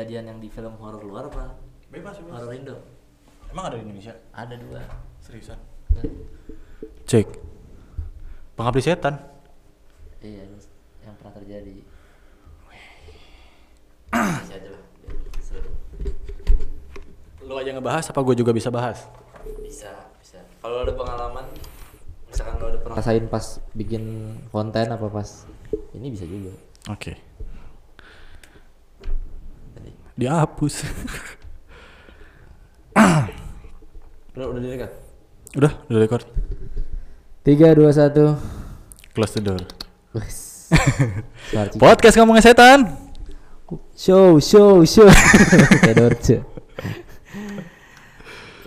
kejadian yang di film horor luar apa Bebas, horor Indo Emang ada di Indonesia? ada dua Seriusan? Cek. Pengabdi setan. iya yang pernah terjadi Kasih aja lah biar seru. Lu aja ngebahas apa gue juga bisa bahas? bisa bisa kalau ada pengalaman misalkan lo ada pernah rasain pas bikin konten apa pas ini bisa juga Oke. tadi Dihapus. udah udah direkat udah, udah record. tiga dua satu Close the door. Podcast ngomongin setan. show show show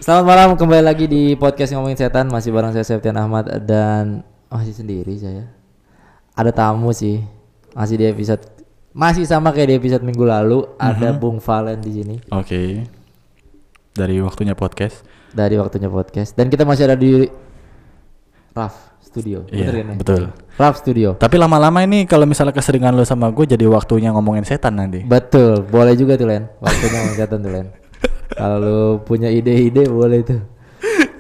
Selamat malam kembali lagi di podcast ngomongin setan masih bareng saya Septian Ahmad dan masih sendiri saya. Ada tamu sih masih di episode masih sama kayak di episode minggu lalu ada Bung Valen di sini Oke. Dari waktunya podcast. dari waktunya podcast dan kita masih ada di Raf Studio. Iya, Bener kan ya? betul. Raf Studio. Tapi lama-lama ini kalau misalnya keseringan lo sama gue jadi waktunya ngomongin setan nanti. Betul, boleh juga tuh Len. Waktunya ngomongin setan tuh Len. Kalau punya ide-ide boleh tuh.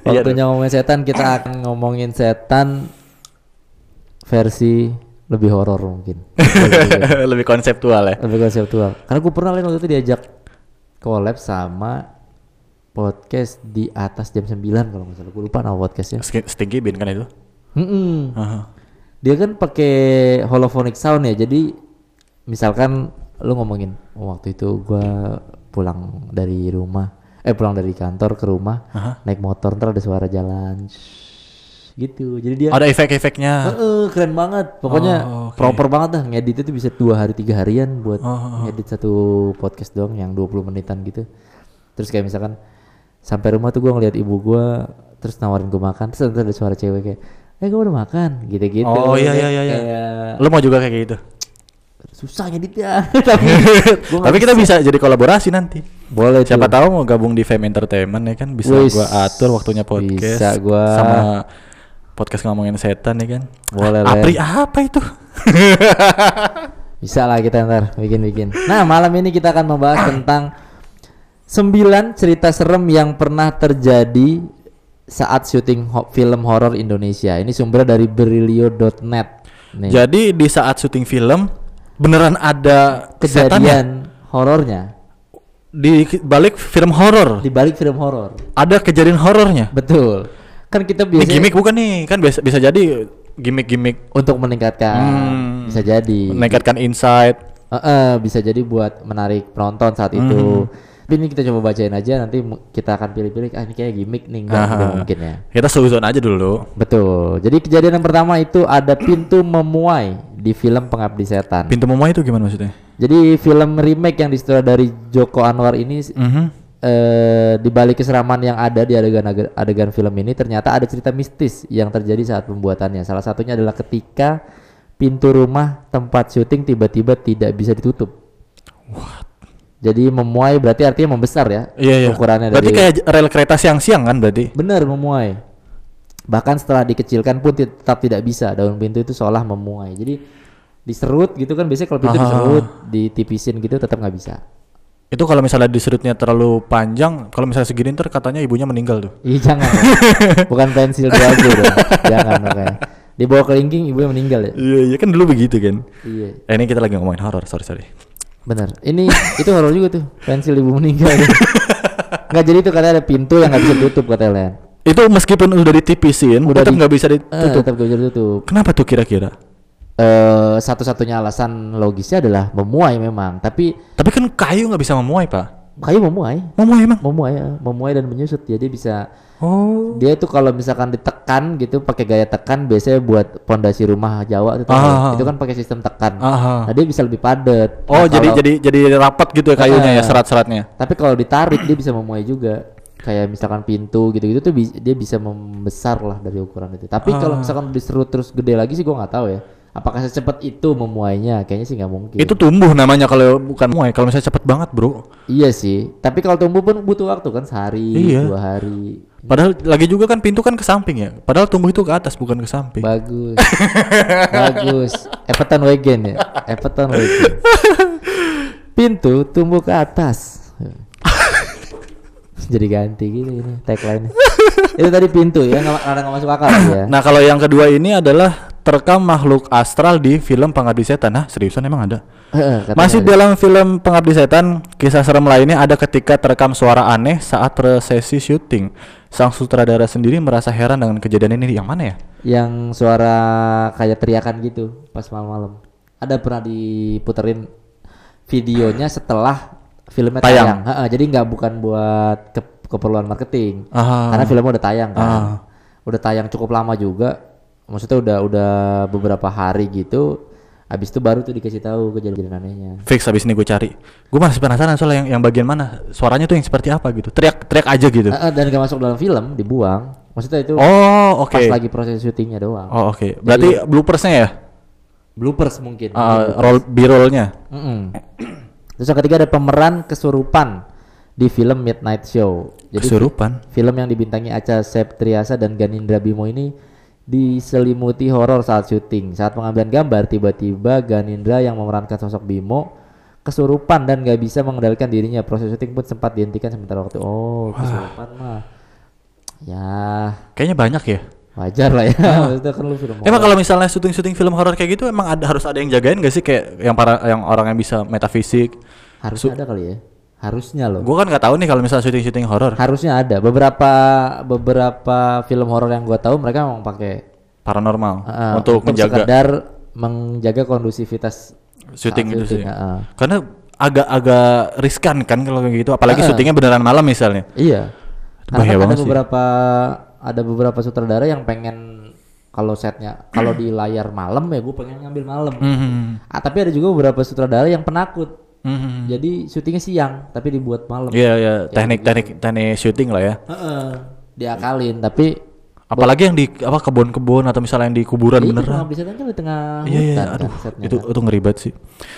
Iya Waktunya ngomongin setan kita akan ngomongin setan versi lebih horor mungkin. Lebih konseptual ya. lebih konseptual. Karena gue pernah Len waktu itu diajak collab sama podcast di atas jam 9 kalau nggak salah. Gue lupa nama podcastnya. Stinky Bean kan itu? Mm-mm. Aha. Dia kan pakai holophonic sound ya. Jadi misalkan lu ngomongin "Oh, waktu itu gua pulang dari rumah eh pulang dari kantor ke rumah Aha. naik motor ntar ada suara jalan Shhh, gitu. Jadi dia Ada efek-efeknya. Heeh, keren banget. Pokoknya Oh, oke. proper banget dah ngedit itu bisa dua hari tiga harian buat Oh, ngedit satu podcast doang yang 20 menitan gitu. Terus kayak misalkan sampai rumah tuh gua ngeliat ibu gua terus nawarin gua makan terus ada suara cewek kayak eh gua udah makan gitu-gitu. Oh iya iya iya. iya. Kayak Lo mau juga kayak gitu? susah ngeditnya. Tapi Tapi kita bisa jadi kolaborasi nanti. boleh Siapa tuh. tahu mau gabung di Fame Entertainment ya kan bisa gua atur waktunya podcast bisa gua. sama podcast ngomongin setan ya kan. Boleh, Ah, Len. Apri apa itu? Bisa lah kita ntar bikin-bikin. Nah malam ini kita akan membahas tentang sembilan cerita serem yang pernah terjadi saat syuting ho- film horor Indonesia. Ini sumbernya dari berilio.net. Jadi di saat syuting film beneran ada setannya kejadian horornya di balik film horor. di balik film horor. Ada kejadian horornya. Betul. Kan kita Ini biasanya gimmick bukan nih? Kan bisa bisa jadi gimmick-gimmick untuk meningkatkan Hmm. bisa jadi. meningkatkan insight. Eh, eh, bisa jadi buat menarik penonton saat itu. Hmm. Tapi ini kita coba bacain aja nanti kita akan pilih-pilih ah ini kayak gimmick nih enggak mungkin ya. Kita suzon aja dulu. Betul. Jadi kejadian yang pertama itu ada pintu memuai di film Pengabdi Setan. Pintu memuai itu gimana maksudnya? Jadi film remake yang disutradari Joko Anwar ini Mhm. Eh, di balik keseraman yang ada di adegan adegan film ini ternyata ada cerita mistis yang terjadi saat pembuatannya. Salah satunya adalah ketika pintu rumah tempat syuting tiba-tiba tidak bisa ditutup. Jadi memuai berarti artinya membesar ya Iya iya. ukurannya Berarti dari kayak rel kereta siang-siang kan berarti? Benar memuai. Bahkan setelah dikecilkan pun tetap tidak bisa. Daun pintu itu seolah memuai. Jadi diserut gitu kan biasanya kalau pintu diserut, ditipisin gitu tetap nggak bisa. Itu kalau misalnya diserutnya terlalu panjang, kalau misalnya segini ntar katanya ibunya meninggal tuh. Ih jangan. Bukan pensil dua aja dong. Jangan makanya. Dibawa kelingking ibunya meninggal ya. Iya iya kan dulu begitu kan. Iya, Eh, ini kita lagi ngomongin horor, sorry sorry. benar. Ini itu horor juga tuh. Pensil ibu meninggal. Nggak jadi itu katanya ada pintu yang nggak bisa ditutup katanya Len. Itu meskipun udah ditipisin, Udah tetap di- nggak bisa Eh, ditutup. tetap nggak bisa ditutup. Kenapa tuh kira-kira? Eh satu-satunya alasan logisnya adalah memuai memang. Tapi Tapi kan kayu nggak bisa memuai pak. kayu memuai. Memuai emang? memuai ya, memuai dan menyusut jadi bisa Oh. dia itu kalau misalkan ditekan gitu pakai gaya tekan biasanya buat pondasi rumah Jawa itu Ah. itu kan pakai sistem tekan Aha. nah dia bisa lebih padat Oh Nah, jadi kalau- jadi jadi rapat gitu ya kayunya ya Ah. serat-seratnya. tapi kalau ditarik dia bisa memuai juga kayak misalkan pintu gitu-gitu tuh bi- dia bisa membesar lah dari ukuran itu tapi kalau Ah. misalkan diserut terus gede lagi sih gua nggak tahu ya apakah secepat itu memuainya kayaknya sih nggak mungkin Itu tumbuh namanya kalau bukan memuai. Kalau misalnya cepet banget bro. iya sih tapi kalau tumbuh pun butuh waktu kan sehari Iya. dua hari Padahal lagi juga kan pintu kan ke samping ya. Padahal tumbuh itu ke atas bukan ke samping. Bagus. Bagus. Everton Wagen ya. Everton Wagen. Pintu tumbuh ke atas. Jadi ganti gitu ini tagline. Itu tadi pintu ya, nggak masuk akal ya. Nah, kalau yang kedua ini adalah terekam makhluk astral di film Pengabdi Setan. Nah, seriusan emang ada? Masih ada. dalam film Pengabdi Setan, kisah serem lainnya ada ketika terekam suara aneh saat sesi syuting. Sang sutradara sendiri merasa heran dengan kejadian ini. Yang mana ya? yang suara kayak teriakan gitu pas malam-malam. Ada pernah diputerin videonya setelah filmnya Tayang. tayang. Heeh, jadi nggak bukan buat ke- keperluan marketing. Ah. Karena filmnya udah tayang kan. Ah. Udah tayang cukup lama juga. Maksudnya udah udah beberapa hari gitu. Habis itu baru tuh dikasih tahu kejadian anehnya. Fix habis ini gue cari. Gue masih penasaran soal yang yang bagian mana. Suaranya tuh yang seperti apa gitu. Teriak teriak aja gitu. Heeh, dan gak masuk dalam film, dibuang. Maksudnya itu Oh, oke. pas lagi proses syutingnya doang. Oh, oke. Berarti bloopersnya ya? Bloopers mungkin. Uh, roll B-rollnya. Mm-mm. Terus yang ketiga ada pemeran kesurupan di film Midnight Show. Jadi Kesurupan. film yang dibintangi Acha Septriasa dan Ganindra Bimo ini diselimuti horor saat syuting. Saat pengambilan gambar, tiba-tiba Ganindra yang memerankan sosok Bimo kesurupan dan gak bisa mengendalikan dirinya. Proses syuting pun sempat dihentikan sementara waktu. Oh, kesurupan mah. Ya, Kayaknya banyak ya. wajar lah ya. Maksudnya kan lu film Emang horor. kalau misalnya syuting-syuting film horor kayak gitu emang ada harus ada yang jagain gak sih kayak yang para yang orang yang bisa metafisik. harusnya ada kali ya. Harusnya loh. Gue kan nggak tahu nih kalau misalnya syuting-syuting horor Harusnya ada. Beberapa beberapa film horor yang gua tahu mereka memang pakai paranormal uh, untuk menjaga sekedar menjaga kondusivitas syuting saat itu sih. uh-uh. Karena agak-agak riskan kan kalau kayak gitu apalagi Heeh. syutingnya beneran malam misalnya. Iya. Itu Karena bahaya kan ada sih. beberapa ada beberapa sutradara yang pengen kalau setnya kalau di layar malam ya gue pengen ngambil malam. Mhm. Ah, tapi ada juga beberapa sutradara yang penakut. Mhm. Jadi syutingnya siang tapi dibuat malam. Iya ya teknik teknik teknik syuting lah ya. Heeh. Diakalin tapi Apalagi yang di apa kebun-kebun atau misalnya yang di kuburan itu beneran. pengabdi setan kan di tengah Iya iya hutan aduh kan itu kan. itu ngeri banget sih.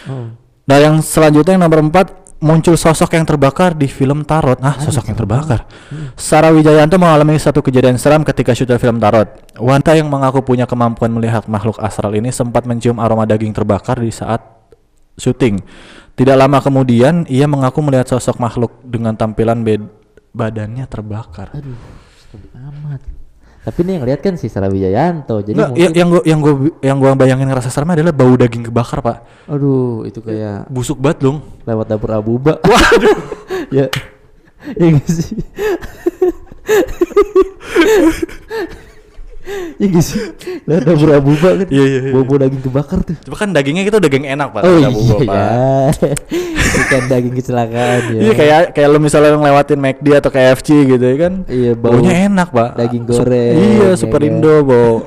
Oh. Nah yang selanjutnya yang nomor 4 muncul sosok yang terbakar di film Tarot. Ah sosok yang terbakar. Sarah Wijayanto mengalami satu kejadian seram ketika syuting film Tarot. Wanita yang mengaku punya kemampuan melihat makhluk astral ini sempat mencium aroma daging terbakar di saat syuting. Tidak lama kemudian ia mengaku melihat sosok makhluk dengan tampilan bed- badannya terbakar. Aduh, amat. Tapi ini yang lihat kan si Sarah Wijayanto. Jadi Nggak, mungkin ya- yang gua yang gua yang gua bayangin ngerasa serem adalah bau daging kebakar, Pak. aduh, itu kayak Busuk banget dong. lewat dapur abuba. Waduh. ya. Ya sih. Ya nggak sih. Lewat dapur abuba kan. Iya, iya, iya. Bau-bau daging kebakar tuh. Coba kan dagingnya itu daging enak, Pak. oh Ada iya, bubuk, Pak. ya. Bukan daging kecelakaan ya. Iya kayak kayak lu misalnya ngelewatin McD atau KFC gitu ya kan. Iya, bau Baunya enak, Pak. daging Sup- goreng, iya, ya Super kan? Indo bau.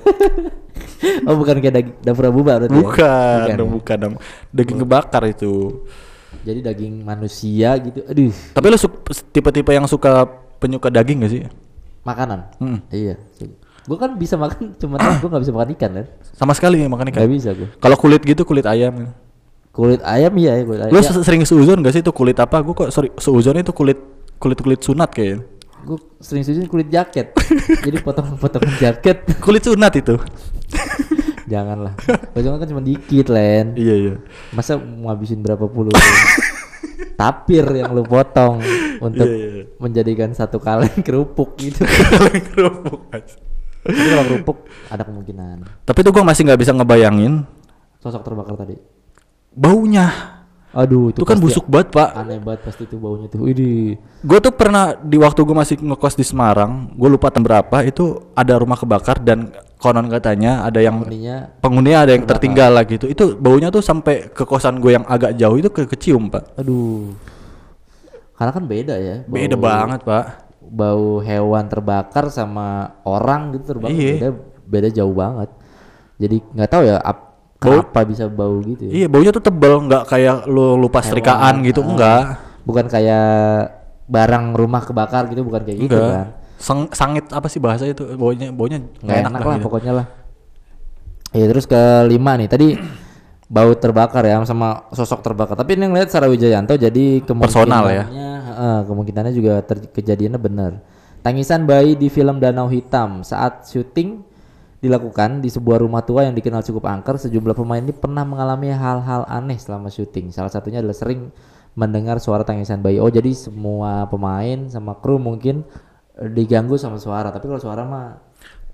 Oh bukan kayak daging dapur abuba berarti ya? bukan, ya? dong, bukan dong. Daging kebakar itu. Jadi daging manusia gitu. Aduh, Tapi su- tipe-tipe yang suka penyuka daging gak sih? makanan. Hmm. Iya. Gue kan bisa makan, cuman gue nggak bisa makan ikan kan. Sama sekali nggak makan ikan. Gak bisa gue. Kalau kulit gitu, kulit ayam. gitu. Kulit ayam iya ya kulit ayam. Lu se- sering seuzon gak sih itu kulit apa? Gue kok sorry, seuzon itu kulit kulit kulit sunat kayaknya. Gue sering susun kulit jaket. Jadi potongan-potongan jaket. Kulit sunat itu. Janganlah. Potongan kan cuma dikit, Len. iya iya. Masa mau ngabisin berapa puluh tapir yang lu potong untuk Iya, iya. menjadikan satu kaleng kerupuk gitu. Kaleng kerupuk. Tapi kalau kerupuk ada kemungkinan Tapi tuh gue masih nggak bisa ngebayangin sosok terbakar tadi. baunya. Aduh, itu Itu kan busuk banget pak. Aneh banget pasti itu baunya tuh. Widih. Gue tuh pernah di waktu gue masih ngekos di Semarang, gue lupa tahun berapa itu ada rumah kebakar dan konon katanya ada yang Ininya penghuninya ada yang tertinggal lah gitu. Itu baunya tuh sampai ke kosan gue yang agak jauh itu ke kecium pak. aduh. Karena kan beda ya. Beda bau- banget pak. Bau hewan terbakar sama orang gitu terbakar Iya. beda beda jauh banget. Jadi nggak tahu ya ap, Bau- kenapa bisa bau gitu ya. Iya baunya tuh tebel, nggak kayak lu lupa setrikaan gitu, ah. enggak. Bukan kayak barang rumah kebakar gitu bukan kayak gitu Enggak. kan. Sang- sangit apa sih bahasa itu? Baunya baunya nggak enak, lah gitu. pokoknya lah. Ya terus kelima nih tadi bau terbakar ya sama sosok terbakar. Tapi ini ngeliat Sarah Wijayanto jadi Personal ya? Kemungkinannya, heeh, kemungkinannya juga ter- kejadiannya benar. Tangisan bayi di film Danau Hitam saat syuting dilakukan di sebuah rumah tua yang dikenal cukup angker, sejumlah pemain ini pernah mengalami hal-hal aneh selama syuting. Salah satunya adalah sering mendengar suara tangisan bayi. Oh, jadi semua pemain sama kru mungkin diganggu sama suara, tapi kalau suara mah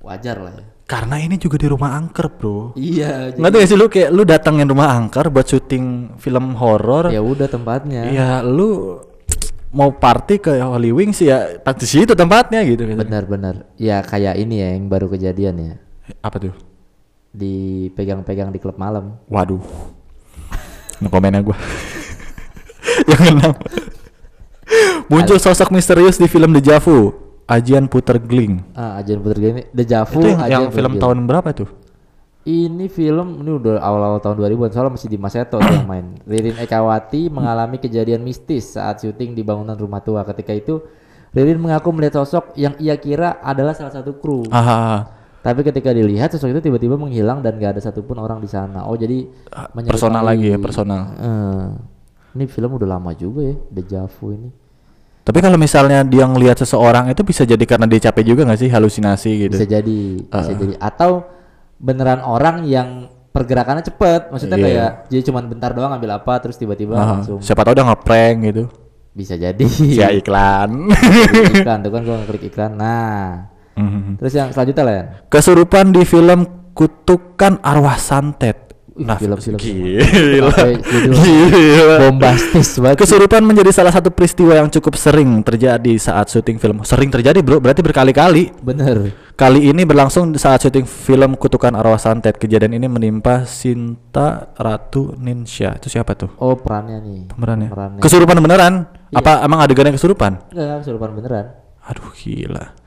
wajar lah ya. Karena ini juga di rumah angker, Bro. Iya, Nggak tahu ya sih lu kayak lu datangin rumah angker buat syuting film horor. ya udah tempatnya. Ya lu mau party ke Holy Wings ya di situ tempatnya gitu. Benar-benar. Ya kayak ini ya yang baru kejadian ya. Apa tuh? Dipegang-pegang di klub malam. Waduh. No komennya gua. Yang enam. Muncul sosok misterius di film Deja Vu. Ajian Puter Gling. Ah, Ajian Putri Gini, Deja Vu, Itu yang, yang Puter film Gini. tahun berapa tuh? Ini film ini udah awal-awal tahun 2000-an soalnya masih di Mas Eto tuh yang main. Ririn Ekawati mengalami kejadian mistis saat syuting di bangunan rumah tua. Ketika itu Ririn mengaku melihat sosok yang ia kira adalah salah satu kru. Ah, Tapi ketika dilihat sosok itu tiba-tiba menghilang dan gak ada satupun orang di sana. Oh jadi personal lagi ya, personal. Eh, ini film udah lama juga ya, Deja Vu ini. Tapi kalau misalnya dia ngelihat seseorang itu bisa jadi karena dia capek juga nggak sih halusinasi gitu? Bisa jadi, bisa jadi. Atau beneran orang yang pergerakannya cepet. Maksudnya Iya. kayak jadi cuman bentar doang ngambil apa terus tiba-tiba Ah, langsung siapa tahu udah ngeprank gitu. bisa jadi. Ya iklan. Iklan tuh kan gua ngeklik iklan. Nah, Mhm. terus yang selanjutnya lah ya. Kesurupan di film Kutukan Arwah Santet. Nah, film-film gila. Sampai judul Gila. bombastis banget. Kesurupan menjadi salah satu peristiwa yang cukup sering terjadi saat syuting film. Sering terjadi, Bro. Berarti berkali-kali. Bener. Kali ini berlangsung saat syuting film Kutukan Arwah Santet. Kejadian ini menimpa Sinta Ratu Ninsya. Itu siapa tuh? Oh perannya nih. Pemerannya. Pemerannya. Kesurupan beneran? Iya. Apa emang adegannya kesurupan? Enggak, kesurupan beneran. Aduh gila.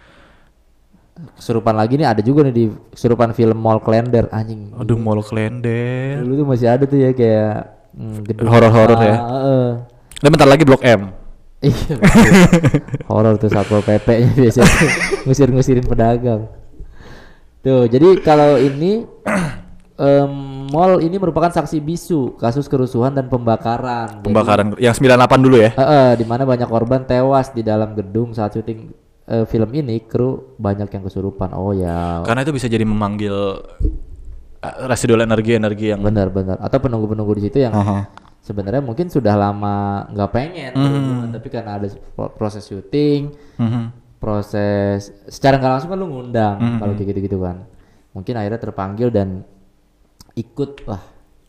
Kesurupan lagi nih ada juga nih di kesurupan film Mall Klender anjing. Aduh mall klender. Dulu tuh masih ada tuh ya kayak gedung Horor-horor ya? Ah, heeh. Dan bentar lagi Blok M. Iya. Horor tuh satpol PP-nya biasanya ngusir-ngusirin pedagang. Tuh, jadi kalau ini em, mall ini merupakan saksi bisu kasus kerusuhan dan pembakaran. Jadi, Pembakaran yang 98 dulu ya. eh, eh, di mana banyak korban tewas di dalam gedung saat syuting eh, film ini, kru banyak yang kesurupan. Oh ya, Karena itu bisa jadi memanggil uh, residual energi-energi yang benar-benar. Atau penunggu-penunggu di situ yang Aha. sebenarnya mungkin sudah lama nggak pengen, kerusuhan, tapi karena ada pro- proses syuting, Mhm. proses secara nggak langsung kan lu ngundang Hmm, kalau kayak gitu-gitu kan mungkin akhirnya terpanggil dan ikut lah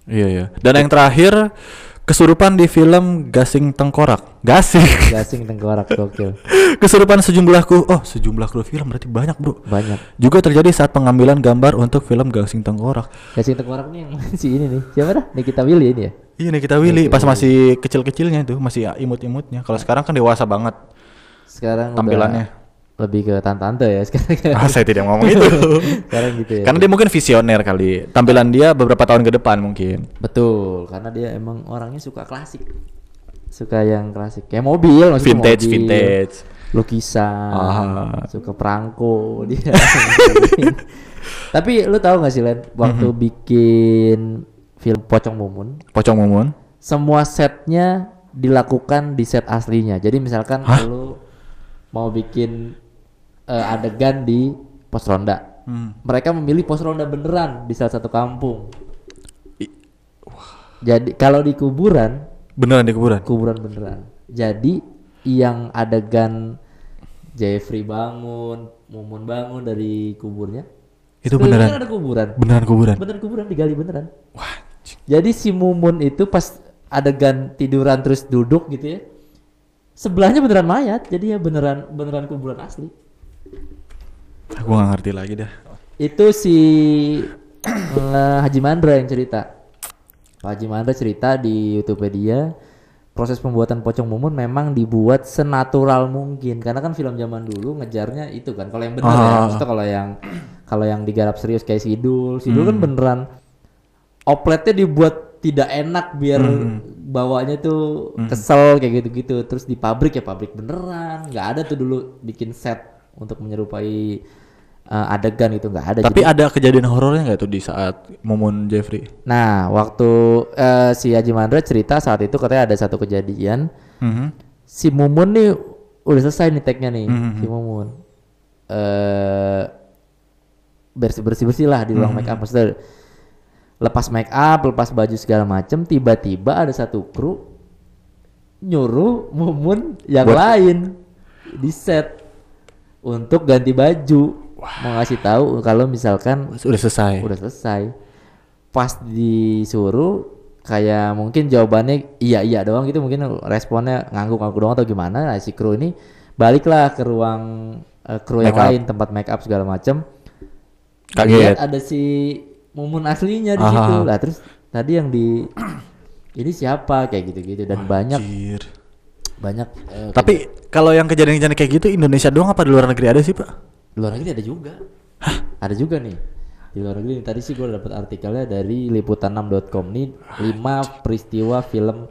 Iya iya. Dan yang terakhir kesurupan di film Gasing Tengkorak. Gasing. gasing tengkorak gokil kesurupan sejumlah kru. Oh, sejumlah kru film berarti banyak, Bro. banyak Juga terjadi saat pengambilan gambar untuk film Gasing Tengkorak. gasing tengkorak nih yang si ini nih siapa dah Nikita Willy ini ya Iya nih kita Willy pas masih kecil-kecilnya itu, masih imut-imutnya. Kalau sekarang kan dewasa banget sekarang tampilannya. udah lebih ke tante-tante ya sekarang Ah, saya tidak ngomong itu. sekarang gitu ya Karena dia mungkin visioner kali. Tampilan dia beberapa tahun ke depan mungkin. betul karena dia emang orangnya suka klasik suka yang klasik kayak mobil maksudnya Vintage, mobil, vintage. lukisan Ah. suka perangko dia tapi lu tahu gak sih Len waktu Mhm. bikin film Pocong Mumun Pocong Mumun. semua setnya dilakukan di set aslinya jadi misalkan Hah? lu mau bikin eh, adegan di pos ronda Hmm. mereka memilih pos ronda beneran di salah satu kampung I- jadi kalau di kuburan Beneran di kuburan. kuburan beneran. Jadi yang adegan Jeffrey bangun, Mumun bangun dari kuburnya. Itu beneran. ada kuburan. Beneran kuburan. Beneran kuburan digali beneran. Wah. Jadi si Mumun itu pas adegan tiduran terus duduk gitu ya. Sebelahnya beneran mayat, jadi ya beneran beneran kuburan asli. Aku gak ngerti lagi dah. Itu si eh, Haji Mandra yang cerita. Pak Haji Mandra cerita di YouTube dia proses pembuatan pocong mumun memang dibuat senatural mungkin. Karena kan film zaman dulu ngejarnya itu kan kalau yang benar ya. Ah. maksudnya kalau yang kalau yang digarap serius kayak Sidul Sidul kan beneran opletnya dibuat tidak enak biar bawanya tuh kesel kayak gitu-gitu. Terus di pabrik ya pabrik beneran. Nggak ada tuh dulu bikin set untuk menyerupai uh, adegan itu nggak ada Tapi Jadi- ada kejadian horornya nggak tuh di saat Mumun Jeffrey? nah waktu uh, si Haji Mandra cerita saat itu katanya ada satu kejadian Mhm. si Mumun nih udah selesai nih tagnya nih Mhm. si Mumun eh bersih bersih bersih lah di ruang make up maksudnya lepas make up lepas baju segala macem tiba-tiba ada satu kru nyuruh mumun yang Buat- lain di set untuk ganti baju. Mau ngasih tahu kalau misalkan Udah selesai. udah selesai. Pas disuruh kayak mungkin jawabannya iya iya doang gitu. Mungkin responnya ngangguk-ngangguk doang atau gimana. Nah si kru ini baliklah ke ruang eh, kru yang up. lain tempat make up segala macem. Kaget. Lihat ada si mumun aslinya di situ. Lah terus tadi yang di ini siapa? Kayak gitu-gitu. Dan banyak Anjir. Banyak eh, Tapi kalau yang kejadian-kejadian kayak gitu Indonesia doang apa di luar negeri ada sih, Pak? di luar negeri ada juga ada juga nih di luar negeri tadi sih gue dapat artikelnya dari liputan6.com nih lima peristiwa film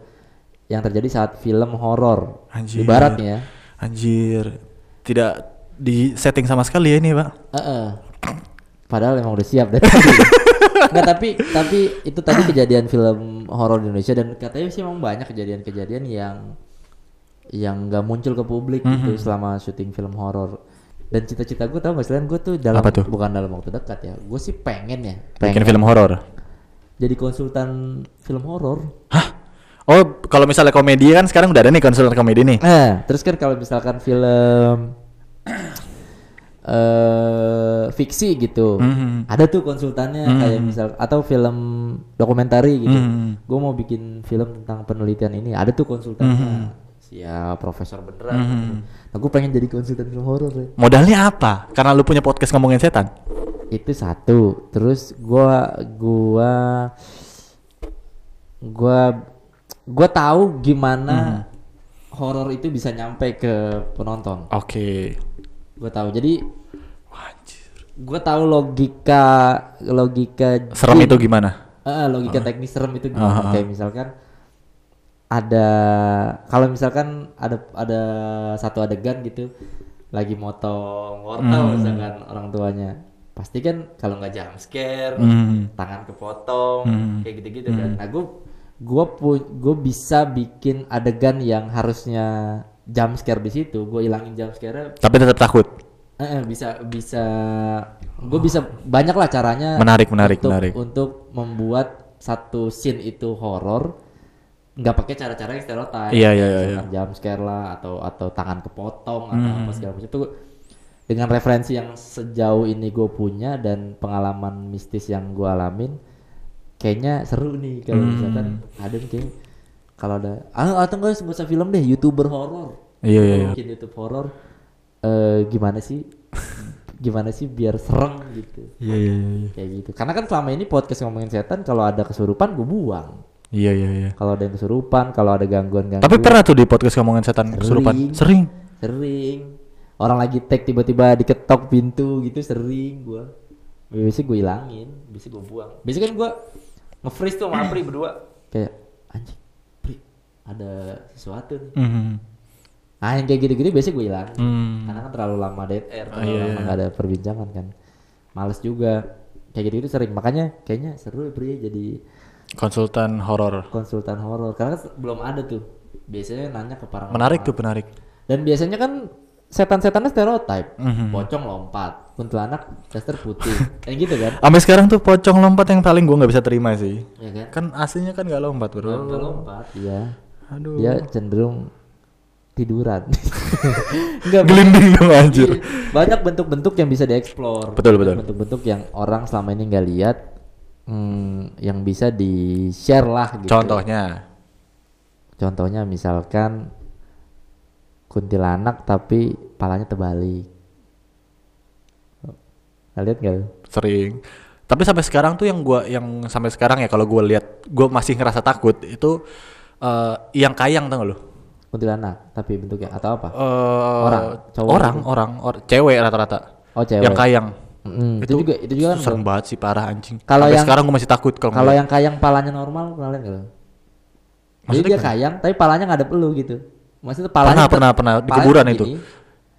yang terjadi saat film horor Anjir. ibaratnya Anjir. Tidak di setting sama sekali ya ini, Pak. eh, eh. padahal emang udah siap tadi Nggak, tapi tapi itu tadi kejadian film horor di Indonesia dan katanya sih emang banyak kejadian-kejadian yang yang nggak muncul ke publik gitu Mhm. selama syuting film horor dan cita-cita gue tau gak selain gue tuh dalam Apa tuh? bukan dalam waktu dekat ya gue sih pengen ya Bikin pengen film horor. jadi konsultan film horor Hah? Oh, kalau misalnya komedi kan sekarang udah ada nih konsultan komedi nih. eh terus kan kalau misalkan film eh fiksi gitu Mhm. ada tuh konsultannya Mhm. kayak misal atau film dokumentari gitu Mhm. gue mau bikin film tentang penelitian ini ada tuh konsultannya siap profesor beneran Mhm. nah gue pengen jadi konsultan film horor ya. Modalnya apa? Karena lu punya podcast ngomongin setan. itu satu terus gua gua gua gua tahu gimana horor itu bisa nyampe ke penonton Oke. gua tahu jadi gua tahu logika logika Serem jin. itu gimana? Eh, logika teknis serem itu gimana ah. kayak misalkan ada kalau misalkan ada ada satu adegan gitu lagi motong wortel Hmm. misalkan orang tuanya pasti kan kalau nggak jump scare Hmm. tangan kepotong Hmm. kayak gitu-gitu kan nah gue gue gue bisa bikin adegan yang harusnya jump scare di situ gue ilangin jump scare Tapi tetap takut. bisa bisa gue bisa banyak lah caranya Menarik, menarik, untuk, menarik. untuk membuat satu scene itu horor nggak pakai cara-cara yang stereotip Iya, iya, iya, Misalkan jump scare lah atau atau tangan kepotong atau apa segala macam. Itu dengan referensi yang sejauh ini gue punya dan pengalaman mistis yang gue alamin kayaknya seru nih kalau misalkan ada kayak kalau ada ah, atau enggak nggak usah film deh youtuber horor Iya, iya, Kalau iya. bikin YouTube horor eh gimana sih? Gimana sih biar serem gitu? Iya, iya, iya. kayak gitu. Karena kan selama ini podcast ngomongin setan kalau ada kesurupan gue buang Iya, iya, iya. kalau ada yang kesurupan kalau ada gangguan gangguan Tapi pernah tuh di podcast ngomongin setan kesurupan. Sering. sering orang lagi tag tiba-tiba diketok pintu gitu sering gua biasanya gue ilangin biasanya gue buang biasanya kan gua nge-freeze tuh sama Apri berdua kayak anjing Pri ada sesuatu nih Mhm. nah yang kayak gitu-gitu biasanya gue ilangin Hmm. karena kan terlalu lama dead air terlalu iya, lama iya. nggak ada perbincangan kan males juga kayak gitu-gitu sering makanya kayaknya seru ya Pri jadi Konsultan horor. konsultan horor karena kan belum ada tuh biasanya nanya ke para Menarik tuh, menarik. dan biasanya kan setan-setannya stereotype Mhm. pocong lompat kuntilanak daster putih kayak gitu kan Sampai sekarang tuh pocong lompat yang paling gua nggak bisa terima sih. ya kan Kan aslinya kan nggak lompat bro. Kalau lompat iya Aduh. dia cenderung tiduran Enggak, Gelinding dong anjir. banyak bentuk-bentuk yang bisa dieksplor Betul, betul. bentuk-bentuk yang orang selama ini nggak lihat hmm, yang bisa di share lah gitu Contohnya. contohnya misalkan kuntilanak tapi palanya terbalik Nggak lihat nggak? Sering. Tapi sampai sekarang tuh yang gua yang sampai sekarang ya kalau gua lihat gua masih ngerasa takut itu eh yang kayang tau gak lu? kuntilanak tapi bentuknya atau apa Eh, Orang, cowok orang, gitu? orang, or- cewek rata-rata. oh cewek Yang kayang. Mm, itu, juga itu juga kan serem banget sih parah anjing. Kalau yang- sekarang gua masih takut kalau kalau yang kayang palanya normal nggak lu? Jadi dia kayang tapi palanya nggak ada pelu gitu. Maksudnya palanya Pernah, pernah, pernah. Di kuburan itu.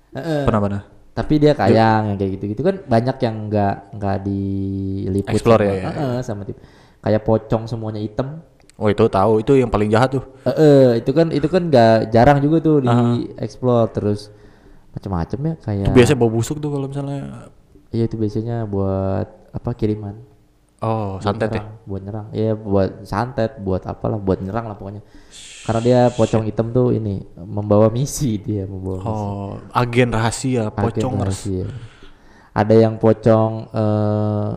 Heeh. pernah pernah. Tapi dia kayang yang kayak gitu-gitu kan banyak yang nggak nggak diliput Explore sama, ya, ya, Heeh, sama tip. Kayak pocong semuanya hitam. Oh itu tahu itu yang paling jahat tuh. Heeh, itu kan itu kan nggak jarang juga tuh di explore terus macam-macam ya kayak Itu biasanya bau busuk tuh kalau misalnya iya itu biasanya buat apa kiriman oh santet ya. nyerang, buat nyerang iya buat santet buat apalah buat nyerang lah pokoknya karena dia pocong hitam tuh ini membawa misi dia membawa misi. Oh, agen rahasia, Agen pocong rahasia. ada yang pocong eh,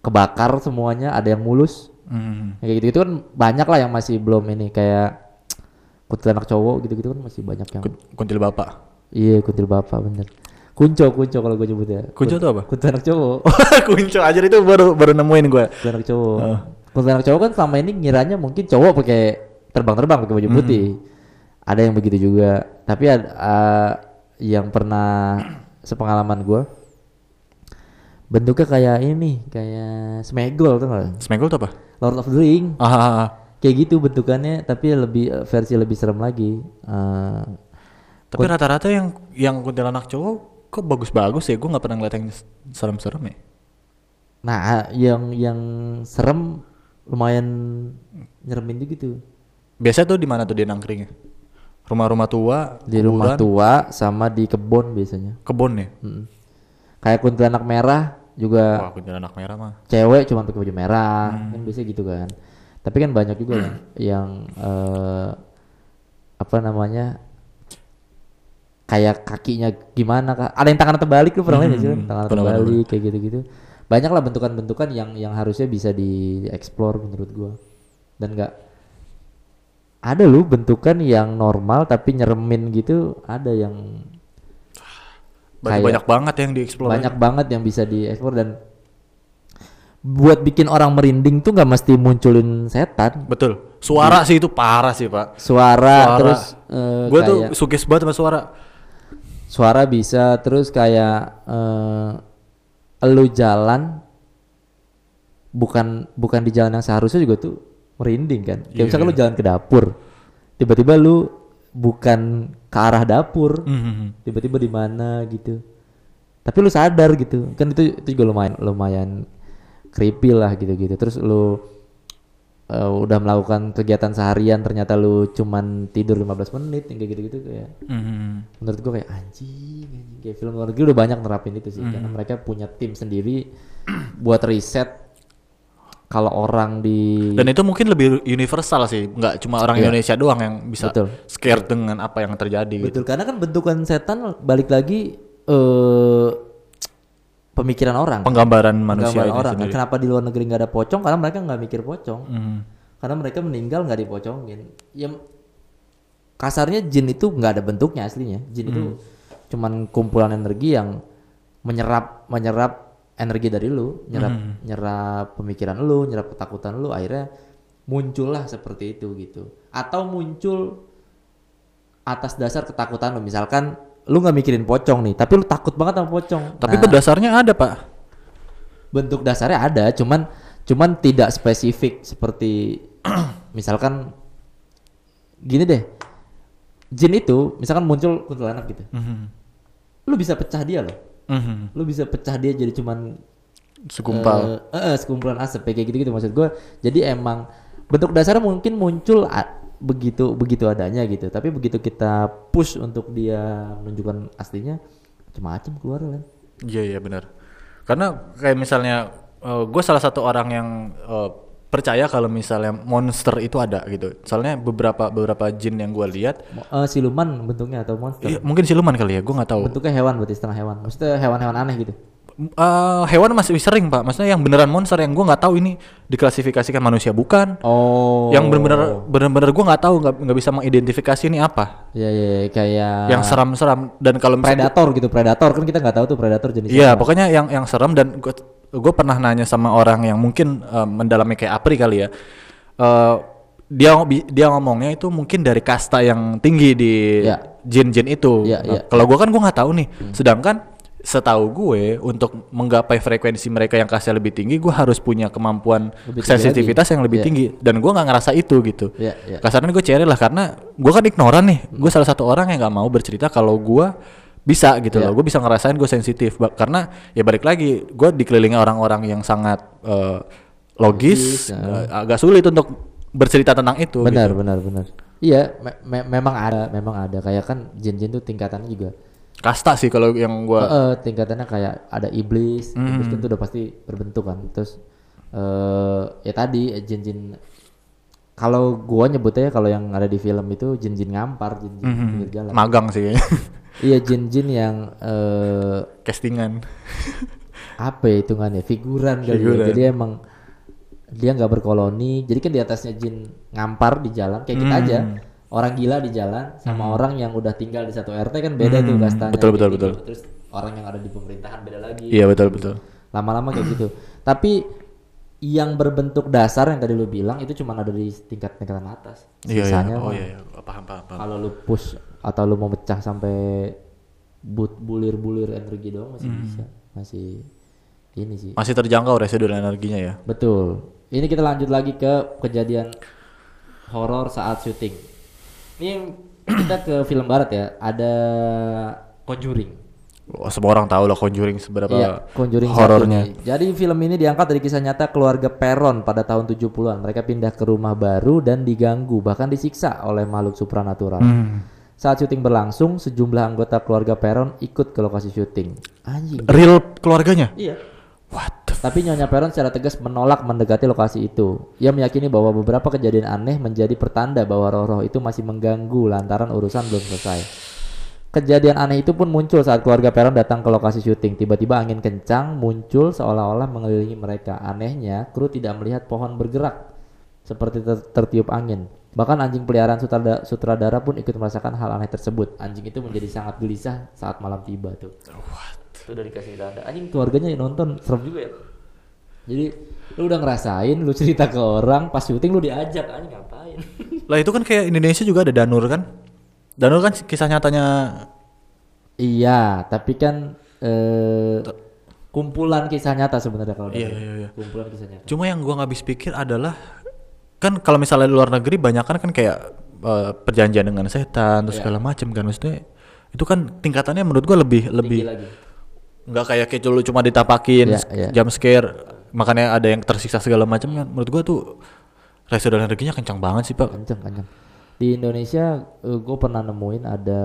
kebakar semuanya ada yang mulus Hmm. kayak gitu gitu kan banyak lah yang masih belum ini kayak kuntilanak cowok gitu gitu kan masih banyak yang Kun- Kuntil bapak. iya kuntil bapak bener kunco kunco kalau gue nyebutnya. Kunco tuh apa? kuntilanak cowok. Kunco aja itu baru baru nemuin gue. kuntilanak cowok. Kuntilanak cowok kan selama ini ngiranya mungkin cowok pakai terbang-terbang pakai baju putih. Ada yang begitu juga. Tapi ada eh, yang pernah sepengalaman gue bentuknya kayak ini kayak smegol tuh nggak? Smegol tuh apa? Lord of the Ring. Ah, ah, ah. kayak gitu bentukannya tapi lebih eh, versi lebih serem lagi. Eh, Tapi rata-rata yang yang kuntilanak cowok kok bagus-bagus ya. Gue nggak pernah ngeliat yang serem-serem ya. nah yang yang serem lumayan nyeremin gitu Biasa tuh di mana tuh dia nangkringnya? Rumah-rumah tua, di rumah kuburan, tua sama di kebun biasanya kebun ya. Mm. kayak kuntilanak merah juga Wah, kuntilanak merah mah. cewek cuma pakai baju merah kan biasanya gitu kan tapi kan banyak juga yang yang eh, apa namanya kayak kakinya gimana kak ada yang tangan terbalik lu pernah lihat nggak sih Hmm, tangan pernah, terbalik kayak gitu-gitu banyak lah bentukan-bentukan yang yang harusnya bisa dieksplor menurut gua dan nggak ada lu bentukan yang normal tapi nyeremin gitu ada yang Banyak, banyak banget yang dieksplor. banyak banget yang bisa dieksplor dan buat bikin orang merinding tuh nggak mesti munculin setan Betul. Suara sih itu parah sih, Pak. suara, Suara. terus eh, Gue tuh sugis banget sama suara. Suara bisa terus kayak eh lu jalan bukan bukan di jalan yang seharusnya juga tuh merinding kan kayak Iya, misalkan lu iya. jalan ke dapur tiba-tiba lu bukan ke arah dapur Mhm. tiba-tiba di mana gitu tapi lu sadar gitu kan itu itu juga lumayan lumayan creepy lah gitu-gitu terus lu eh, udah melakukan kegiatan seharian ternyata lu cuman tidur 15 menit yang kayak gitu-gitu kayak Mhm. menurut gua kayak anjing, anjing. kayak film luar negeri udah banyak nerapin itu sih karena mereka punya tim sendiri buat riset kalau orang di Dan itu mungkin lebih universal sih, nggak cuma orang Iya. Indonesia doang yang bisa Betul. scared dengan apa yang terjadi. gitu. betul karena kan bentukan setan balik lagi eh pemikiran orang Penggambaran manusia Gambaran ini orang kan. sendiri. kenapa di luar negeri nggak ada pocong karena mereka nggak mikir pocong Mhm. karena mereka meninggal nggak dipocongin ya kasarnya jin itu nggak ada bentuknya aslinya jin itu Hmm. cuman kumpulan energi yang menyerap menyerap energi dari lu nyerap Hmm. nyerap pemikiran lu nyerap ketakutan lu akhirnya muncullah seperti itu gitu atau muncul atas dasar ketakutan lu misalkan lu nggak mikirin pocong nih tapi lu takut banget sama pocong Tapi Nah, berdasarnya ada, Pak. bentuk dasarnya ada cuman cuman tidak spesifik seperti misalkan gini deh jin itu misalkan muncul kuntilanak gitu Mhm. lu bisa pecah dia loh Mhm. lu bisa pecah dia jadi cuman Segumpal. eh, eh, sekumpulan asap kayak gitu gitu maksud gue jadi emang bentuk dasarnya mungkin muncul begitu begitu adanya gitu tapi begitu kita push untuk dia menunjukkan aslinya macam-macam keluar kan Iya iya benar. Karena kayak misalnya gue salah satu orang yang eh, percaya kalau misalnya monster itu ada gitu. Soalnya beberapa beberapa jin yang gue lihat, eh, siluman bentuknya atau monster iya, mungkin siluman kali ya, gue nggak tahu. bentuknya hewan berarti setengah hewan maksudnya hewan-hewan aneh gitu Eh, hewan masih sering pak, maksudnya yang beneran monster yang gue nggak tahu ini diklasifikasikan manusia bukan. oh Yang bener-bener bener-bener gue nggak tahu nggak nggak bisa mengidentifikasi ini apa. ya ya kayak Yang seram-seram dan kalau predator gitu predator kan kita nggak tahu tuh predator jenisnya Iya, apa. pokoknya yang yang serem dan gue gue pernah nanya sama orang yang mungkin eh, mendalami kayak Apri kali ya. Eh, dia dia ngomongnya itu mungkin dari kasta yang tinggi di Iya. jin-jin itu. Iya, Nah, iya. Kalau gue kan gue nggak tahu nih. Sedangkan setahu gue untuk menggapai frekuensi mereka yang kastanya lebih tinggi, gue harus punya kemampuan Lebih sensitivitas lagi. yang lebih Iya. tinggi. Dan gue nggak ngerasa itu gitu. Iya, iya. Kasarnya gue ceri lah karena gue kan ignoran nih. Gue salah satu orang yang nggak mau bercerita kalau gue bisa gitu Iya. loh. Gue bisa ngerasain gue sensitif karena ya balik lagi gue dikelilingi orang-orang yang sangat eh, logis, Logis, eh, agak sulit untuk bercerita tentang itu. benar gitu. benar benar Iya, me- me- memang ada, memang ada. Kayak kan jin-jin tuh tingkatannya juga. Kasta sih kalau yang gua Eh, tingkatannya kayak ada iblis, iblis Hmm. kan tuh udah pasti berbentuk kan. Terus eh ya tadi jin-jin kalau gua nyebutnya kalau yang ada di film itu jin-jin ngampar, jin-jin Mhm. pinggir jalan. magang sih kayaknya. iya, jin-jin yang eh castingan. apa ya hitungannya figuran kali ya. Figuran. Jadi emang dia nggak berkoloni. Jadi kan di atasnya jin ngampar di jalan kayak kita Hmm. aja. Orang gila di jalan sama orang yang udah tinggal di satu RT kan beda tuh kastanya. Hmm. betul, betul, betul. Terus orang yang ada di pemerintahan beda lagi. Iya betul betul. Lama-lama kayak gitu. Tapi yang berbentuk dasar yang tadi lu bilang itu cuma ada di tingkat tingkatan atas. Iya iya. Oh iya iya. Paham paham paham. kalau lu push atau lu mau pecah sampai but bulir-bulir energi doang masih Hmm. bisa. Masih ini sih. Masih terjangkau residual energinya ya. Betul. Ini kita lanjut lagi ke kejadian horor saat syuting. Ini kita ke film barat ya. Ada Conjuring. Wah, semua orang tahu lah Conjuring seberapa Iya, Conjuring horornya. Jadi film ini diangkat dari kisah nyata keluarga Peron pada tahun 70-an. Mereka pindah ke rumah baru dan diganggu bahkan disiksa oleh makhluk supranatural. Hmm. Saat syuting berlangsung, sejumlah anggota keluarga Peron ikut ke lokasi syuting. Anjing. Real keluarganya? Iya. What? Tapi Nyonya Peron secara tegas menolak mendekati lokasi itu. Ia meyakini bahwa beberapa kejadian aneh menjadi pertanda bahwa roh-roh itu masih mengganggu lantaran urusan belum selesai. Kejadian aneh itu pun muncul saat keluarga Peron datang ke lokasi syuting. Tiba-tiba angin kencang muncul seolah-olah mengelilingi mereka. Anehnya, kru tidak melihat pohon bergerak seperti ter- tertiup angin. Bahkan anjing peliharaan sutradara, sutradara pun ikut merasakan hal aneh tersebut. Anjing itu menjadi sangat gelisah saat malam tiba tuh. Itu udah dikasih tanda. Anjing keluarganya yang nonton serem juga ya. Jadi lu udah ngerasain, lu cerita ke orang, pas syuting lu diajak anjing ngapain? Lah itu kan kayak Indonesia juga ada Danur kan? Danur kan kisah nyatanya iya, tapi kan eh kumpulan kisah nyata sebenarnya kalau Iya, iya, iya. kumpulan kisah nyata. Cuma yang gua nggak habis pikir adalah kan kalau misalnya di luar negeri banyak kan kan kayak eh, perjanjian dengan setan terus Iya. segala macam kan maksudnya itu kan tingkatannya menurut gua lebih lebih Tinggi lagi. nggak kayak kayak dulu cuma ditapakin Iya, iya. jump scare makanya ada yang tersiksa segala macam kan menurut gua tuh residual energinya kencang banget sih pak Kenceng, kenceng. Di Indonesia gue pernah nemuin ada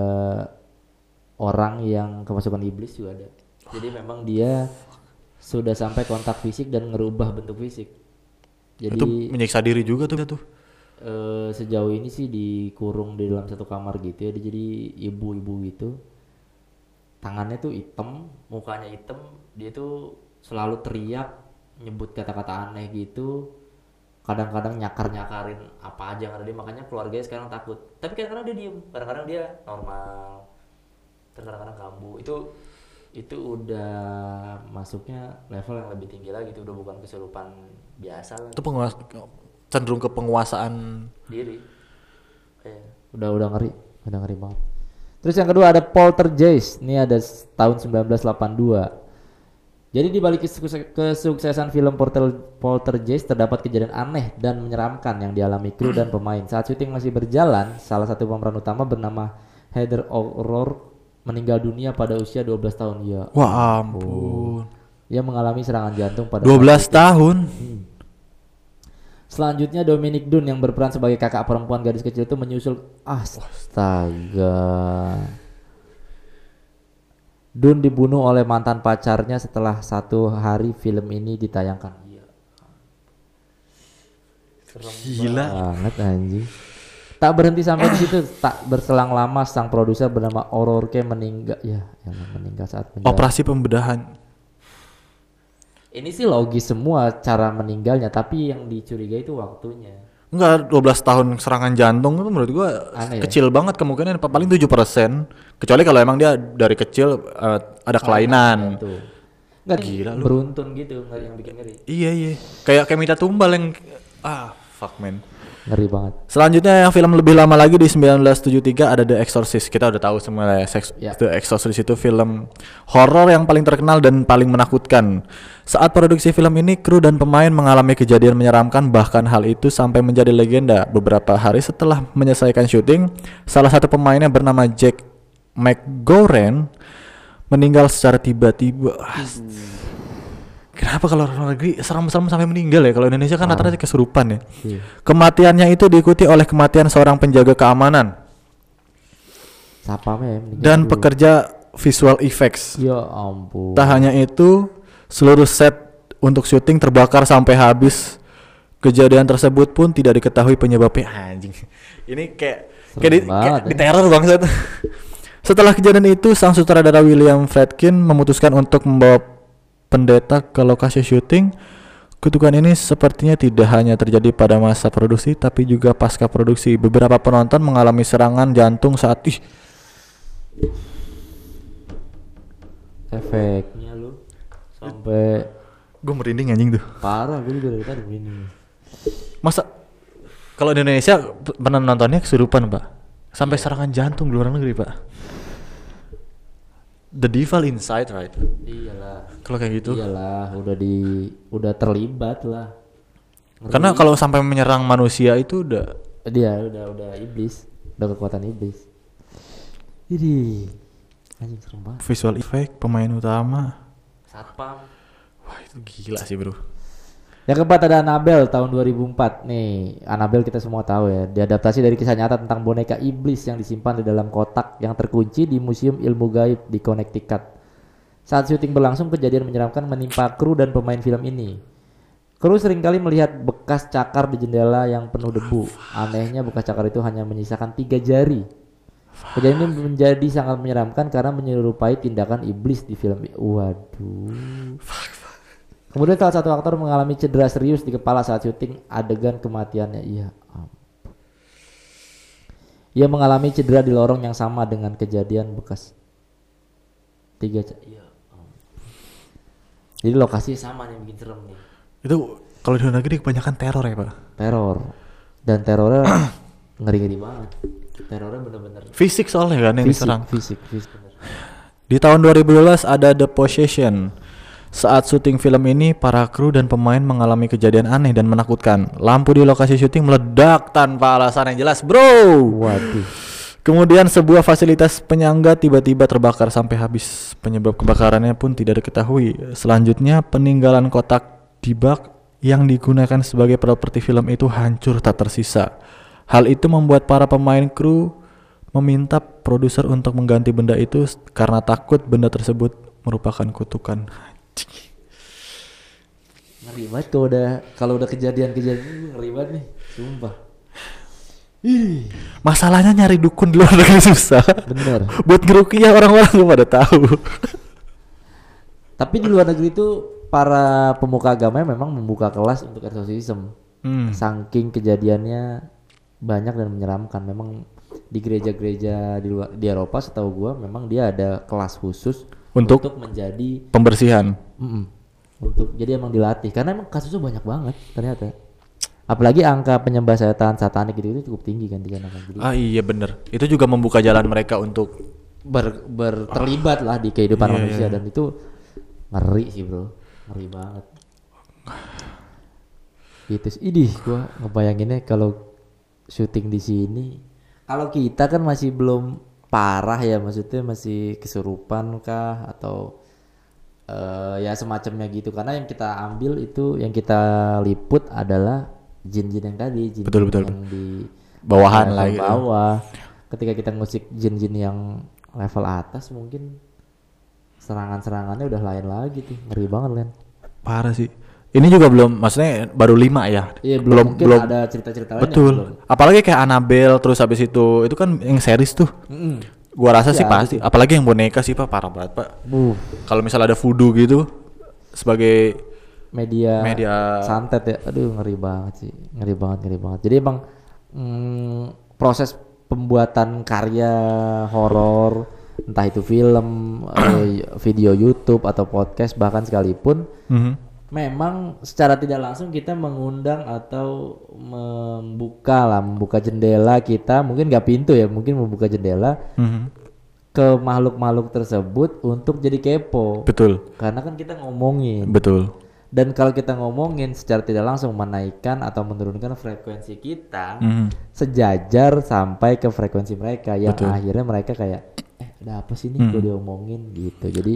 orang yang kemasukan iblis juga ada. Jadi memang dia sudah sampai kontak fisik dan ngerubah bentuk fisik. Jadi itu menyiksa diri juga tuh tuh eh, sejauh ini sih dikurung di dalam satu kamar gitu ya jadi ibu-ibu gitu tangannya tuh hitam mukanya hitam dia tuh selalu teriak nyebut kata-kata aneh gitu kadang-kadang nyakar-nyakarin apa aja yang ada dia makanya keluarganya sekarang takut. Tapi kadang-kadang dia diem kadang-kadang dia normal terus kadang-kadang kambuh. Itu itu udah masuknya level yang lebih tinggi lagi itu udah bukan kesurupan biasa lah itu penguasa cenderung ke penguasaan diri. Iya. udah udah ngeri udah ngeri banget. Terus yang kedua ada Poltergeist. Ini ada tahun 1982 jadi di balik kesukses- kesuksesan film Portal Poltergeist terdapat kejadian aneh dan menyeramkan yang dialami kru dan pemain. Saat syuting masih berjalan salah satu pemeran utama bernama Heather O'Rourke meninggal dunia pada usia 12 tahun. Ya wah ampun. ia mengalami serangan jantung pada 12 tahun? Selanjutnya Dominic Dun yang berperan sebagai kakak perempuan gadis kecil itu menyusul astaga. Dun dibunuh oleh mantan pacarnya setelah satu hari film ini ditayangkan. Gila Banget anjing. Tak berhenti sampai di situ, tak berselang lama sang produser bernama O'Rourke meninggal. Ya, yang meninggal saat menjalani operasi pembedahan Ini sih logis semua cara meninggalnya, tapi yang dicurigai itu waktunya. Enggak 12 tahun serangan jantung itu menurut gua Aneh ya? kecil banget kemungkinan paling 7% kecuali kalau emang dia dari kecil eh, ada kelainan. Tuh. Nggak Gila lu. beruntun gitu, nggak yang bikin ngeri. Iya iya. Kayak kayak minta tumbal yang ah fuck man. Ngeri banget. Selanjutnya yang film lebih lama lagi di 1973 ada The Exorcist. Kita udah tahu semua ya. Sex- Ya. The Exorcist itu film horor yang paling terkenal dan paling menakutkan. Saat produksi film ini, kru dan pemain mengalami kejadian menyeramkan bahkan hal itu sampai menjadi legenda. Beberapa hari setelah menyelesaikan syuting, salah satu pemainnya bernama Jack McGoran meninggal secara tiba-tiba. Ah, Kenapa kalau luar negeri serem-serem sampai meninggal ya? Kalau Indonesia kan rata-rata kesurupan ya. Iya. Kematiannya itu diikuti oleh kematian seorang penjaga keamanan Siapa dan dulu? pekerja visual effects. Ya ampun. Tak hanya itu, seluruh set untuk syuting terbakar sampai habis. Kejadian tersebut pun tidak diketahui penyebabnya. Anjing. Ini kayak kayak di, banget kayak ya. di teror bangsat. Setelah kejadian itu, sang sutradara William Friedkin memutuskan untuk membawa pendeta ke lokasi syuting. Kutukan ini sepertinya tidak hanya terjadi pada masa produksi, tapi juga pasca produksi. Beberapa penonton mengalami serangan jantung saat ih Efeknya lu sampai gue merinding anjing tuh. parah gue juga dari tadi begini. Masa kalau di Indonesia pernah nontonnya kesurupan pak, sampai serangan jantung di luar negeri pak. The devil inside right? Iyalah. Kalau kayak gitu. Iyalah, udah di udah terlibat lah. Karena kalau sampai menyerang manusia itu udah Dia udah udah iblis, udah kekuatan iblis. Jadi anjing serem banget. visual effect pemain utama. Satpam. Wah itu gila sih bro. Yang keempat ada Annabelle tahun 2004 nih. Annabelle kita semua tahu ya. Diadaptasi dari kisah nyata tentang boneka iblis yang disimpan di dalam kotak yang terkunci di Museum Ilmu Gaib di Connecticut. Saat syuting berlangsung, kejadian menyeramkan menimpa kru dan pemain film ini. Kru sering kali melihat bekas cakar di jendela yang penuh debu. Anehnya bekas cakar itu hanya menyisakan tiga jari. Kejadian ini menjadi sangat menyeramkan karena menyerupai tindakan iblis di film. Waduh. Kemudian salah satu aktor mengalami cedera serius di kepala saat syuting adegan kematiannya. Iya. ampun. Ia mengalami cedera di lorong yang sama dengan kejadian bekas tiga. Iya. Jadi lokasinya sama nih bikin serem nih. Itu kalau di luar negeri kebanyakan teror ya pak. Teror dan terornya ngeri-ngeri banget. Terornya bener-bener Fisik soalnya kan yang fisik, diserang. fisik, fisik. bener. Di tahun 2012 ada The Possession. Saat syuting film ini, para kru dan pemain mengalami kejadian aneh dan menakutkan. Lampu di lokasi syuting meledak tanpa alasan yang jelas, bro. Waduh. Kemudian sebuah fasilitas penyangga tiba-tiba terbakar sampai habis. Penyebab kebakarannya pun tidak diketahui. Selanjutnya, peninggalan kotak di bak yang digunakan sebagai properti film itu hancur tak tersisa. Hal itu membuat para pemain kru meminta produser untuk mengganti benda itu karena takut benda tersebut merupakan kutukan. Ngeri banget kalau udah kalau udah kejadian-kejadian ngeri banget nih, sumpah. Masalahnya nyari dukun di luar negeri susah. Bener. Buat ngerukiah orang-orang nggak pada tahu. Tapi di luar negeri itu para pemuka agama memang membuka kelas untuk eksorsisme. Hmm. Saking kejadiannya banyak dan menyeramkan. Memang di gereja-gereja di luar di Eropa setahu gua memang dia ada kelas khusus Untuk? menjadi Pembersihan. Mm-mm. untuk jadi emang dilatih karena emang kasusnya banyak banget ternyata. Apalagi angka penyembah setan satanik gitu itu cukup tinggi kan di sana kan. Jadi Ah iya bener. Itu juga membuka jalan mereka untuk ber, ber- terlibat lah di kehidupan Iya, manusia iya. dan itu ngeri sih bro ngeri banget sih. idih gua ngebayanginnya kalau syuting di sini kalau kita kan masih belum parah ya maksudnya masih kesurupan kah atau eh, ya semacamnya gitu karena yang kita ambil itu yang kita liput adalah jin-jin yang tadi jin Betul, betul, yang di Bawahan lah gitu. bawah ketika kita ngusik jin-jin yang level atas mungkin serangan-serangannya udah lain lagi tuh ngeri banget Len parah sih. Ini juga belum, maksudnya baru lima ya. iya belum, mungkin ada cerita-cerita lain Betul. belum. Apalagi kayak Annabelle terus habis itu, itu kan yang series tuh. Mm-mm. Gua rasa sih Iya, pasti. Apalagi yang boneka sih pak, parah banget pak. Buh, Kalau misalnya ada voodoo gitu, sebagai media Media- santet ya aduh ngeri banget sih ngeri banget ngeri banget jadi emang mm, proses pembuatan karya horor entah itu film eh, video YouTube atau podcast bahkan sekalipun Mhm. Memang secara tidak langsung kita mengundang atau membuka lah membuka jendela kita mungkin nggak pintu ya mungkin membuka jendela Mhm. ke makhluk-makhluk tersebut untuk jadi kepo betul, karena kan kita ngomongin betul. dan kalau kita ngomongin secara tidak langsung menaikkan atau menurunkan frekuensi kita Mhm. sejajar sampai ke frekuensi mereka yang Betul. akhirnya mereka kayak eh ada apa sih nih gue diomongin gitu jadi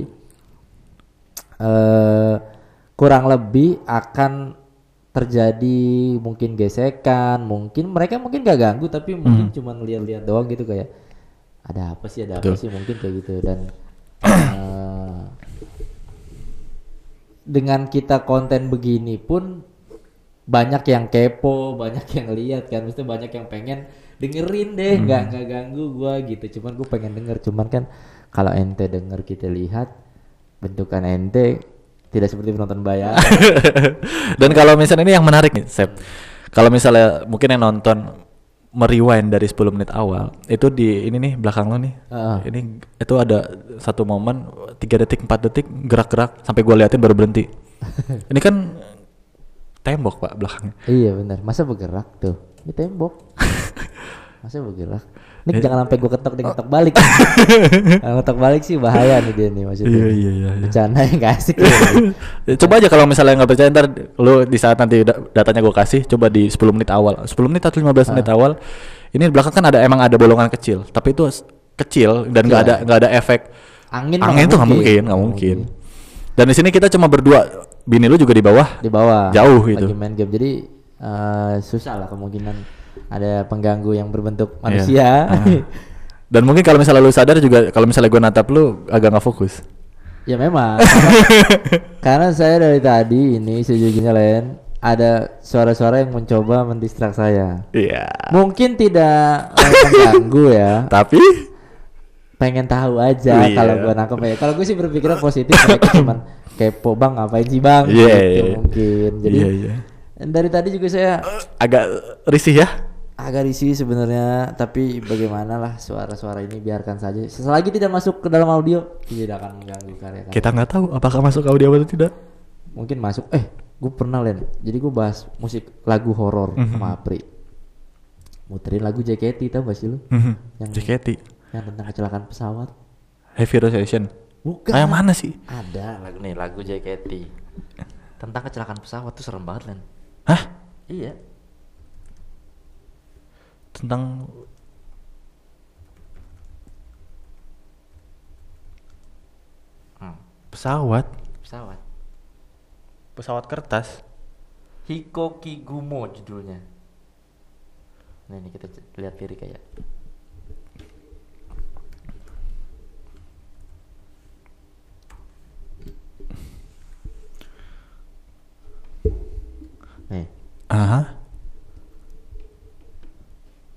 eh kurang lebih akan terjadi mungkin gesekan, mungkin mereka mungkin gak ganggu tapi mungkin cuma lihat-lihat doang gitu kayak ada apa sih ada apa Betul. sih? Mungkin kayak gitu. Dan eh, dengan kita konten begini pun banyak yang kepo, banyak yang lihat kan, mesti banyak yang pengen dengerin deh, nggak nggak ganggu gua gitu. Cuman gue pengen denger, cuman kan kalau ente denger kita lihat bentukan ente tidak seperti penonton bayar. Dan kalau misalnya ini yang menarik nih, Sep. Kalau misalnya mungkin yang nonton merewind dari 10 menit awal, itu di ini nih belakang lo nih. Heeh. Ini itu ada satu momen 3 detik, 4 detik gerak-gerak sampai gua liatin baru berhenti. ini kan tembok, Pak, belakangnya. iya benar, masa bergerak tuh? Ini tembok. masa bergerak? Ini jangan sampai gue ketok dia ketok balik. Kalau ketok balik sih bahaya nih dia nih maksudnya. Iya, iya, iya, iya. Bercanda yang gak asik. ya. Coba aja kalau misalnya nggak percaya ntar lu di saat nanti da- datanya gue kasih coba di 10 menit awal 10 menit atau 15 menit awal ini di belakang kan ada emang ada bolongan kecil tapi itu kecil dan nggak ada nggak ada efek Angin angin tuh nggak mungkin nggak mungkin dan di sini kita cuma berdua bini lu juga di bawah di bawah Jauh gitu. lagi main game jadi eh, susah lah kemungkinan ada pengganggu yang berbentuk Iya. manusia. Ah. dan mungkin kalau misalnya lu sadar juga kalau misalnya gue natap lu agak nggak fokus. Ya memang. Karena, karena saya dari tadi ini sejujurnya Len ada suara-suara yang mencoba mendistrak saya. Iya. Mungkin tidak eh, mengganggu ya. Tapi? Pengen tahu aja Iya. kalau gua nangkep ya. Kalau gue sih berpikiran positif mereka cuman kepo bang ngapain sih bang? Iya, gitu iya. mungkin. Jadi Iya, dari tadi juga saya agak risih ya? Agak risih sebenarnya tapi bagaimana lah suara-suara ini biarkan saja. Selagi tidak masuk ke dalam audio tidak akan mengganggu karya kita nggak tahu apakah masuk audio atau tidak. Mungkin masuk. Eh gue pernah len jadi gue bahas musik lagu horor sama Apri. Muterin lagu JKT tau gak sih lu? Mhm. Yang- JKT yang tentang kecelakaan pesawat. Heavy Rotation bukan. Yang mana sih? Ada. Lagu nih lagu JKT tentang kecelakaan pesawat tuh serem banget len Hah? iya tentang Hmm, pesawat pesawat pesawat kertas Hikoki Gumo judulnya. Nah ini kita lihat lirik kayak. Nih, ah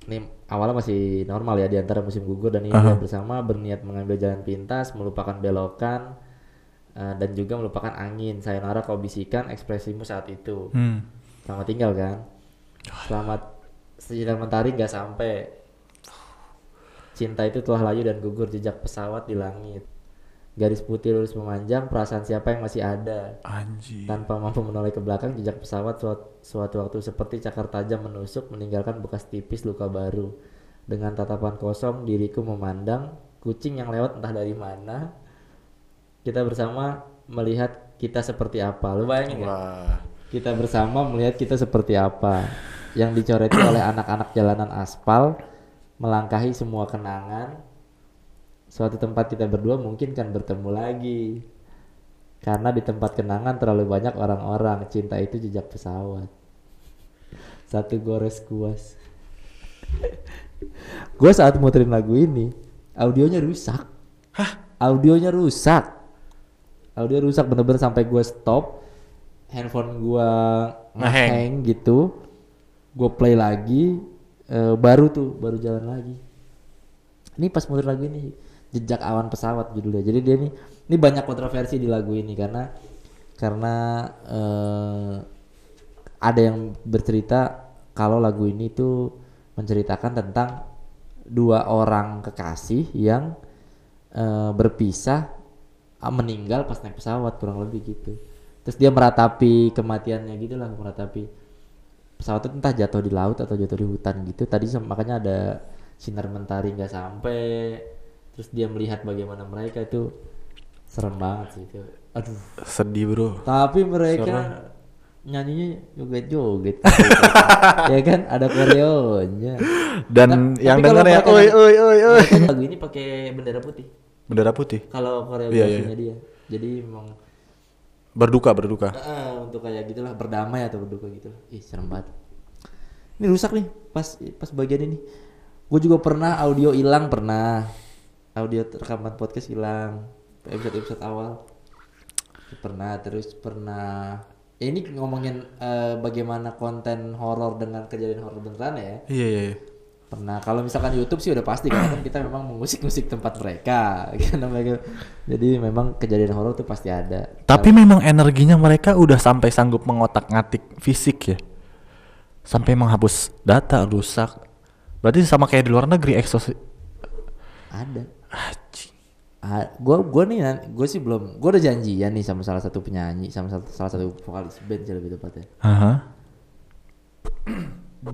ini awalnya masih normal ya di antara musim gugur dan ini Aha. bersama berniat mengambil jalan pintas, melupakan belokan eh, dan juga melupakan angin. Sayonara kau bisikan ekspresimu saat itu. hmm. Selamat tinggal kan. Selamat sinar mentari gak sampai. Cinta itu telah layu dan gugur jejak pesawat di langit. Garis putih lurus memanjang, perasaan siapa yang masih ada. anjing Tanpa mampu menoleh ke belakang, jejak pesawat suatu, suatu waktu seperti cakar tajam menusuk, meninggalkan bekas tipis luka baru. Dengan tatapan kosong, diriku memandang kucing yang lewat entah dari mana. Kita bersama melihat kita seperti apa. Lu bayangin nggak? wah kita bersama melihat kita seperti apa yang dicoreti oleh anak-anak jalanan aspal melangkahi semua kenangan suatu tempat kita berdua mungkin kan bertemu lagi. Karena di tempat kenangan terlalu banyak orang-orang. Cinta itu jejak pesawat. Satu gores kuas. Gue saat muterin lagu ini audionya rusak. Audionya rusak. Audio rusak bener-bener sampai gue stop. Handphone gua Ngehang. ngehang gitu. Gue play lagi. Eh, baru tuh baru jalan lagi. Ini pas muter lagu ini jejak awan pesawat judulnya. Jadi dia nih ini banyak kontroversi di lagu ini karena karena eh, ada yang bercerita kalau lagu ini tuh menceritakan tentang dua orang kekasih yang eh, berpisah ah, meninggal pas naik pesawat kurang lebih gitu. Terus dia meratapi kematiannya gitu lah meratapi pesawat itu entah jatuh di laut atau jatuh di hutan gitu. Tadi makanya ada sinar mentari nggak sampai terus dia melihat bagaimana mereka itu serem banget sih itu. Aduh. Sedih bro. Tapi mereka nyanyinya joget-joget ya kan? Ada koreonya. Dan Nah, yang dengar ya oi oi oi oi. lagu ini pakai bendera putih. Bendera putih? Kalau Iya, koreografinya dia. Jadi memang Berduka, berduka. Ah, untuk kayak gitulah berdamai atau berduka gitu. Ih serem banget. Ini rusak nih pas pas bagian ini. Gue juga pernah audio hilang pernah audio rekaman podcast hilang episode episode awal pernah terus pernah ya ini ngomongin eh, bagaimana konten horor dengan kejadian horor beneran ya Iya, iya. iya. pernah kalau misalkan YouTube sih udah pasti karena kan kita memang mengusik-usik tempat mereka karena mereka jadi memang kejadian horor tuh pasti ada Tapi memang energinya mereka udah sampai sanggup mengotak-ngatik fisik ya. Sampai menghapus data rusak. Berarti sama kayak di luar negeri eksos. ada Anjing. Ah, gua gua nih gue sih belum gua udah janjian nih sama salah satu penyanyi sama salah satu vokalis band sih lebih tepatnya Aha.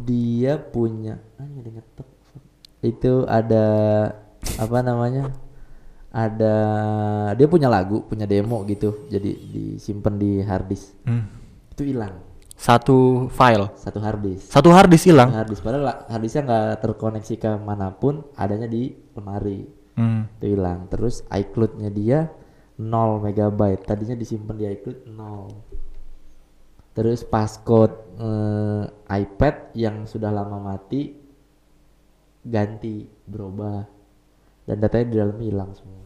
dia punya ah ini ada ngetok itu ada apa namanya ada dia punya lagu punya demo gitu jadi disimpan di harddisk Hmm. itu hilang Satu file. satu harddisk Satu harddisk hilang. harddisk padahal harddisknya nggak terkoneksi ke mana pun adanya di lemari Hmm. itu hilang terus iCloud-nya dia 0 megabyte. Tadinya disimpan di iCloud 0 terus passcode eh, iPad yang sudah lama mati ganti berubah. Dan datanya di dalam hilang semua.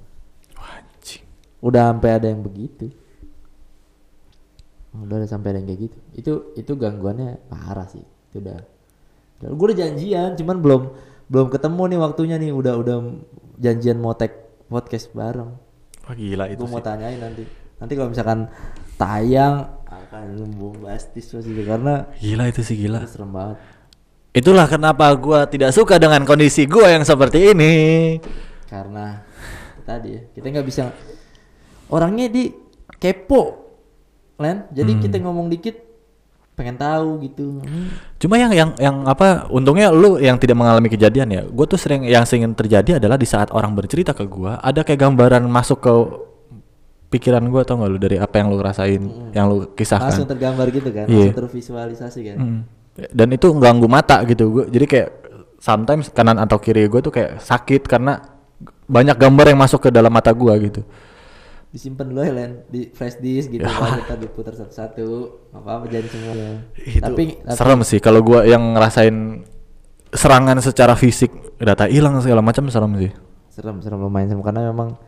Anjing. udah sampai ada yang begitu. Udah ada sampai ada yang kayak gitu. Itu itu gangguannya parah sih. Itu udah. Gue udah janjian cuman belum belum ketemu nih waktunya nih. Udah udah janjian mau tag podcast bareng Wah gila itu gue mau tanyain nanti nanti kalau misalkan tayang akan bombastis pasti karena Gila itu sih gila. itu serem banget Itulah kenapa gua tidak suka dengan kondisi gua yang seperti ini. karena tadi ya kita nggak bisa orangnya di kepo Len jadi Hmm. kita ngomong dikit pengen tahu gitu Cuma yang yang yang apa untungnya lu yang tidak mengalami kejadian ya. Gue tuh sering yang sering terjadi adalah di saat orang bercerita ke gua ada kayak gambaran masuk ke pikiran gua tau gak lu dari apa yang lu rasain, yang lu langsung kisahkan. tergambar gitu kan Iya. langsung tervisualisasi kan Mm. Dan itu ganggu mata gitu. Gua jadi kayak sometimes kanan atau kiri gue tuh kayak sakit karena banyak gambar yang masuk ke dalam mata gua gitu. Disimpan dulu ya Len. Di flash disk gitu kan kita diputar satu-satu. Nggak apa-apa jadi semuanya Itu tapi tapi serem sih. Kalau gua yang ngerasain serangan secara fisik data hilang segala macam serem sih. serem serem lumayan serem. Karena memang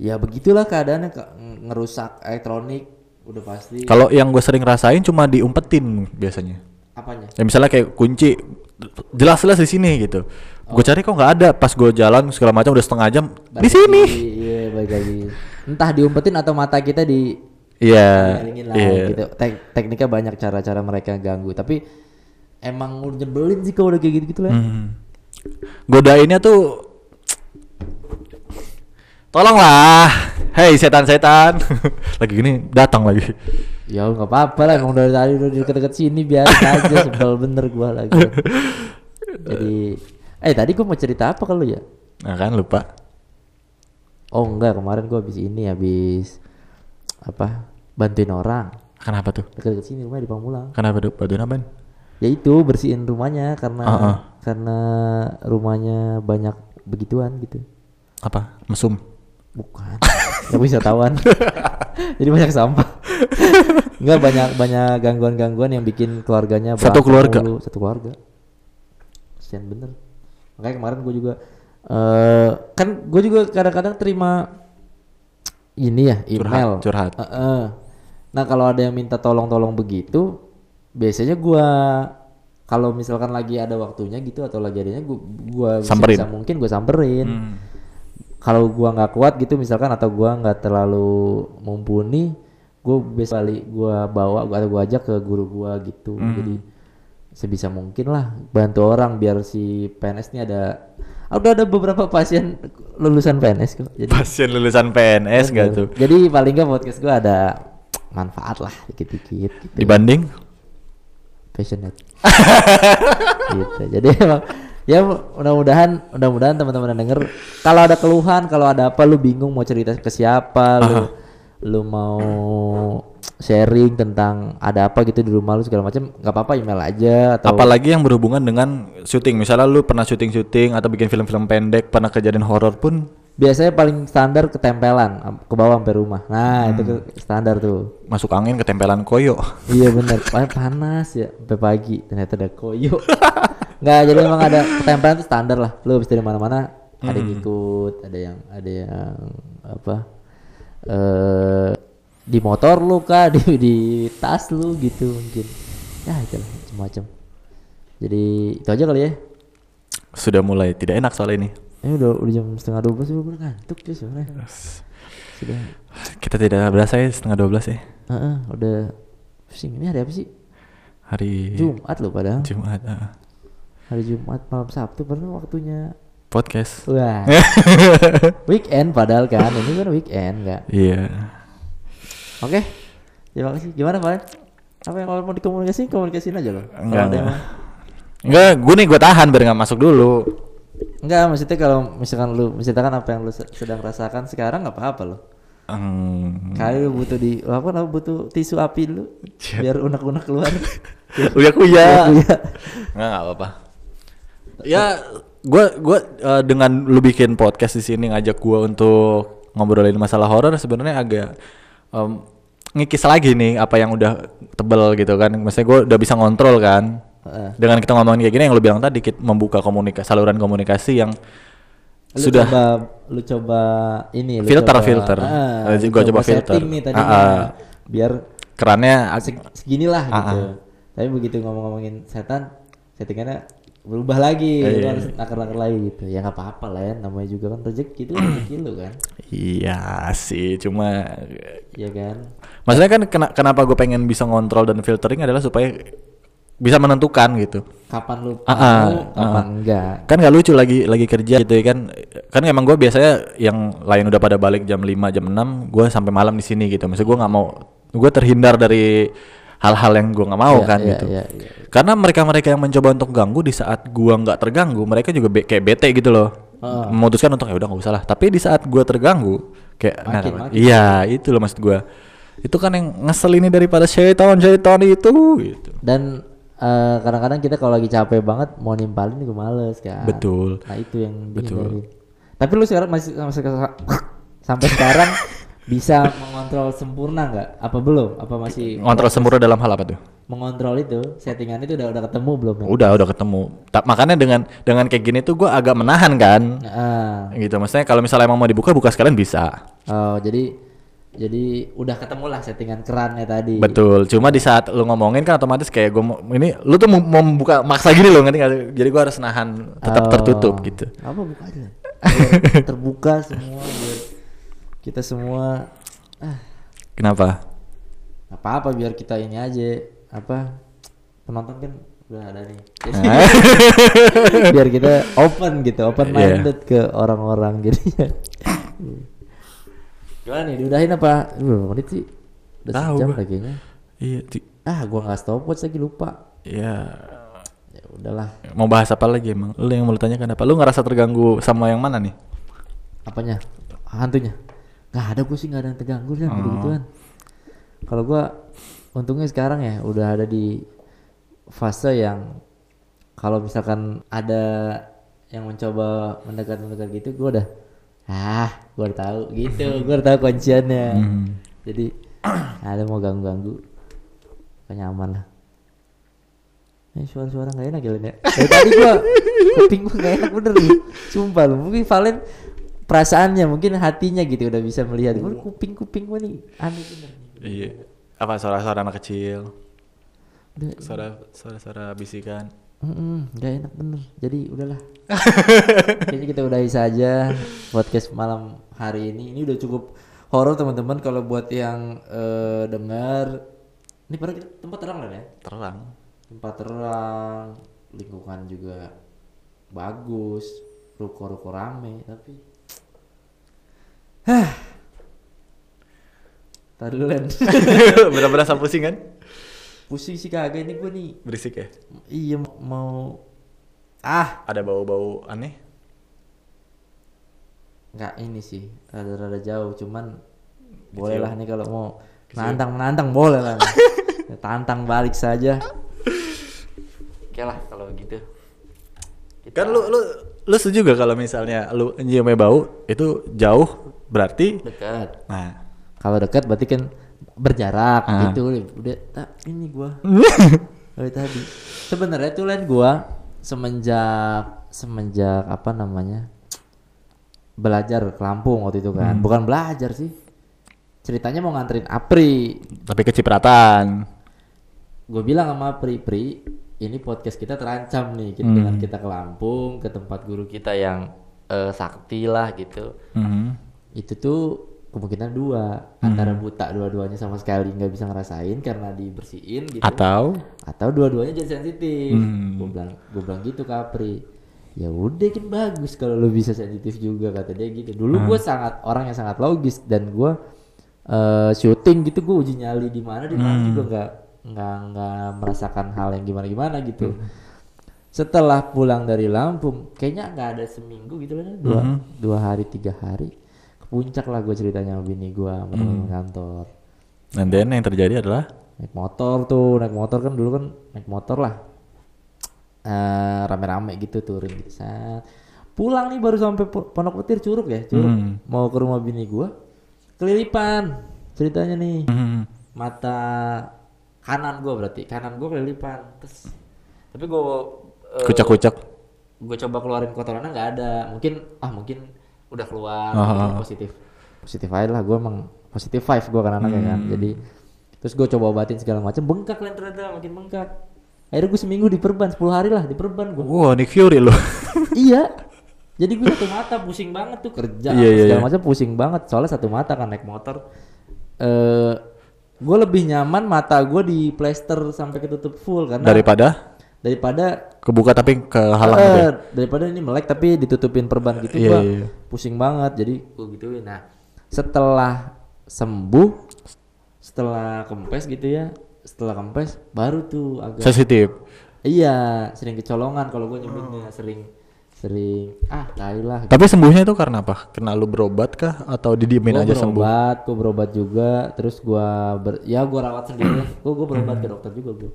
ya begitulah keadaannya ke- ngerusak elektronik udah pasti. Kalau yang gue sering rasain cuma diumpetin biasanya. apanya? Ya misalnya kayak kunci jelas-jelas di sini gitu. Gue cari kok nggak ada. Pas gue jalan segala macam udah setengah jam di sini. iya balik lagi entah diumpetin atau mata kita di Iya. lah Iya. gitu Tek- tekniknya banyak cara-cara mereka ganggu tapi emang udah nyebelin sih kalau udah kayak gitu gitu lah Hmm. Godainnya tuh Tolonglah. Hei setan-setan. lagi gini datang lagi. ya nggak apa-apa lah emang dari tadi udah deket-deket sini biasa aja sebel bener gua lagi jadi eh tadi gua mau cerita apa kalau ya Nah kan lupa. Oh enggak kemarin gua habis ini habis apa bantuin orang Kenapa tuh? dekat-dekat sini rumahnya di Pamulang Kenapa tuh? Bantuin apaan? ya itu bersihin rumahnya karena Ah, ah. karena rumahnya banyak begituan gitu Apa? Mesum. bukan ya wisatawan jadi banyak sampah enggak banyak banyak gangguan-gangguan yang bikin keluarganya Satu keluarga? mulu. satu keluarga kasian bener makanya kemarin gue juga eh kan gue juga kadang-kadang terima ini ya email curhat. Heeh. nah kalau ada yang minta tolong-tolong begitu biasanya gua kalau misalkan lagi ada waktunya gitu atau lagi adanya gua Samperin. bisa mungkin gua samperin Hmm. kalau gua nggak kuat gitu misalkan atau gua nggak terlalu mumpuni gua bisa balik gua bawa gua atau gua ajak ke guru gua gitu Hmm. jadi sebisa mungkin lah bantu orang biar si PNS ini ada udah ada beberapa pasien lulusan PNS kok jadi Pasien lulusan PNS gak Bener. tuh? Jadi paling nggak podcast gue ada manfaat lah dikit-dikit gitu. Dibanding? passionate. gitu. Jadi emang ya mudah-mudahan mudah-mudahan teman-teman yang denger kalau ada keluhan, kalau ada apa lu bingung mau cerita ke siapa, lu lu mau sharing tentang ada apa gitu di rumah lu segala macam nggak apa-apa email aja atau Apalagi yang berhubungan dengan syuting. Misalnya lu pernah syuting-syuting atau bikin film-film pendek, pernah kejadian horor pun biasanya paling standar ketempelan ke bawah sampai rumah. Nah, itu ke- standar tuh. Masuk angin ketempelan koyo. Iya bener, paling panas ya sampai pagi ternyata ada koyo. Nggak jadi emang ada ketempelan tuh standar lah. Lu habis dari mana-mana ada yang ikut, ada yang ada yang apa? Eh di motor lu kah, di di tas lu gitu mungkin. Ya itu lah macam-macam. Jadi itu aja kali ya. Sudah mulai tidak enak soal ini. Ini udah udah jam setengah dua belas bener ngantuk cuy sebenarnya. Sudah, Kita tidak berasa ya setengah 12 ya. Heeh, udah pusing. Ini hari apa sih? Hari Jumat loh padahal. Jumat. ah. Hari Jumat malam Sabtu pernah waktunya Podcast. Wah. weekend padahal kan. Ini kan weekend enggak. Iya. Oke. Terima kasih. Gimana, Pak? Apa yang kalau mau dikomunikasi, komunikasiin aja loh. Enggak, ada yang enggak. Enggak, gue nih gue tahan biar nggak masuk dulu. Enggak, maksudnya kalau misalkan lu menceritakan apa yang lu se- sedang rasakan sekarang nggak apa-apa loh. Hmm. Kali lu butuh di apa namanya butuh tisu api dulu Siap. biar unek-unek keluar. Uya kuya. Uya. Enggak enggak apa-apa. Ya, gue gua eh, dengan lu bikin podcast di sini ngajak gue untuk ngobrolin masalah horor sebenarnya agak em, ngikis lagi nih apa yang udah tebel gitu kan. Maksudnya gue udah bisa ngontrol kan. Heeh. Dengan kita ngomongin kayak gini yang lu bilang tadi kita membuka komunikasi saluran komunikasi yang Lu sudah coba lu coba ini lu Filter, coba, filter. Lu gua coba filter. nih tadinya Ah, ah. biar kerannya ag- seg- seginilah Ah, gitu. ah. Tapi begitu ngomong-ngomongin setan, settingannya berubah lagi, Eh, iya. harus nakar-nakar lagi gitu. Ya nggak apa-apa lah ya, namanya juga kan rezeki itu rezeki lu kan, Iya sih, cuma Iya kan? maksudnya kan kena- kenapa gue pengen bisa ngontrol dan filtering adalah supaya bisa menentukan gitu. Kapan lu ah, mau, kapan ah. enggak? Kan gak lucu lagi lagi kerja gitu ya kan. Kan emang gue biasanya yang lain udah pada balik jam 5 jam 6, gue sampai malam di sini gitu. Maksudnya gue nggak mau gue terhindar dari hal-hal yang gue nggak mau Iya, kan iya, gitu. iya, iya. Karena mereka-mereka yang mencoba untuk ganggu di saat gua nggak terganggu, mereka juga be- kayak bete gitu loh. Heeh. Memutuskan untuk ya udah nggak usah lah. Tapi di saat gua terganggu, kayak nah, Makin, nah, makin. iya itu loh maksud gua. Itu kan yang ngesel ini daripada syaitan itu gitu. Dan eh, kadang-kadang kita kalau lagi capek banget mau nimpalin juga males kan. Betul. Nah itu yang Betul. dihindarin. Tapi lu sekarang masih masih sampai sekarang bisa mengontrol sempurna nggak? Apa belum? Apa masih Ngontrol sempurna dalam hal apa tuh? mengontrol itu settingan itu udah udah ketemu belum ya? Udah udah ketemu. Ta- makanya dengan dengan kayak gini tuh gua agak menahan kan. Ah. Gitu. Maksudnya kalau misalnya emang mau dibuka buka sekalian bisa. Oh jadi jadi udah ketemu lah settingan kerannya tadi. Betul. Cuma di saat lu ngomongin kan otomatis kayak gue ini lu tuh mau membuka maksa gini loh ngerti sih? Jadi gua harus nahan tetap Oh. tertutup gitu. Apa buka aja? Terbuka semua biar kita semua ah Kenapa? apa-apa biar kita ini aja apa penonton kan udah ada nih. Jadi, biar kita open gitu, open Iya. minded ke orang-orang jadinya. Gimana nih, diudahin apa? Berapa menit sih? Udah Tahu sejam lah kayaknya. Iya, Ah, gua nggak stopwatch lagi lupa. ya Ya udahlah. mau bahas apa lagi emang? Lu yang mau lu tanyakan apa? Lu ngerasa terganggu sama yang mana nih? Apanya? Hantunya? Nggak ada gue sih nggak ada yang terganggu kan Oh. gituan. Kalau gua untungnya sekarang ya udah ada di fase yang kalau misalkan ada yang mencoba mendekat-mendekat gitu gue udah ah gue udah tahu gitu. Gue udah tahu kunciannya. Hmm. jadi ada mau ganggu-ganggu. Kayaknya aman lah. Eh, suara-suara gak enak ya ya? Dari tadi gua kuping gua gak enak bener nih sumpah lu. Mungkin Valen perasaannya mungkin hatinya gitu udah bisa melihat. Gua kuping-kuping gua nih aneh bener. Iya. Apa suara-suara anak kecil? udah. Suara suara-suara bisikan. Mm-mm, gak enak bener. Jadi udahlah. Kayaknya kita udahi saja podcast malam hari ini. Ini udah cukup horor teman-teman. Kalau buat yang eh, dengar ini pada kita tempat terang lah ya? Terang. tempat terang lingkungan juga bagus ruko-ruko rame tapi Tadi dulu Len. Bener-bener berasa pusing kan? pusing sih kagak ini gue nih. Berisik ya? iya mau ah! Ada bau-bau aneh? nggak ini sih. Rada-rada jauh. Cuman boleh Kecil. lah nih kalau mau nantang menantang boleh lah tantang balik saja. Oke lah kalau gitu. Kan lu lu lu setuju gak kalau misalnya lu nyiumnya bau itu jauh berarti dekat. Nah. Kalau dekat berarti kan berjarak Ah. gitu. Udah tak ini gua. Dari tadi. Sebenarnya tuh lain gua semenjak semenjak apa namanya belajar ke Lampung waktu itu kan. Bukan belajar sih. Ceritanya mau nganterin Apri. Tapi kecipratan gue bilang sama Pri Pri ini podcast kita terancam nih kita, Hmm. dengan kita ke Lampung ke tempat guru kita yang eh, sakti lah gitu. Mhm. Itu tuh kemungkinan dua. Antara buta dua-duanya sama sekali nggak bisa ngerasain karena dibersihin gitu. Atau? Atau dua-duanya jadi sensitif. Hmm. gue bilang gue bilang gitu ke Apri ya udah kan bagus kalau lu bisa sensitif juga kata dia gitu. Dulu gue sangat orang yang sangat logis dan gue eh syuting gitu gue uji nyali di mana di mana juga nggak nggak nggak merasakan hal yang gimana gimana gitu setelah pulang dari Lampung kayaknya nggak ada seminggu gitu lah dua dua hari tiga hari puncak lah gue ceritanya sama bini gue sama teman kantor. Dan then yang terjadi adalah? Naik motor tuh naik motor kan dulu kan naik motor lah. Eh rame-rame gitu turun gitu Set. pulang nih baru sampai Po- pondok petir curug ya curug. Hmm. mau ke rumah bini gua kelilipan ceritanya nih. Mhm. mata kanan gua berarti kanan gua kelilipan terus tapi gua eh, kucak-kucak. gue coba keluarin kotorannya nggak ada. Mungkin ah mungkin udah keluar ah, ah. positif. Positif aja lah gue emang positif five gue kan anaknya kan. Hmm. jadi terus gue coba obatin segala macam bengkak lah ternyata makin bengkak. Akhirnya gue seminggu diperban 10 hari lah diperban gue wow Nick Fury lo iya. Jadi gue satu mata pusing banget tuh kerja Iya, iya, segala iya. macam pusing banget. Soalnya satu mata kan naik motor. Eh gue lebih nyaman mata gue di plester sampai ketutup full karena daripada daripada kebuka tapi kehalang Eh, gitu ya? daripada ini melek tapi ditutupin perban gitu Iya, gua iya, iya. pusing banget jadi gua gituin nah setelah sembuh setelah kempes gitu ya setelah kempes baru tuh agak sensitif iya sering kecolongan kalau gua nyebutnya sering sering ah tai lah tapi sembuhnya itu karena apa kena lu berobat kah atau didiemin Gua aja sembuh berobat, gua berobat juga, terus gua ber, ya gua rawat sendiri. gua gua berobat ke dokter juga gua.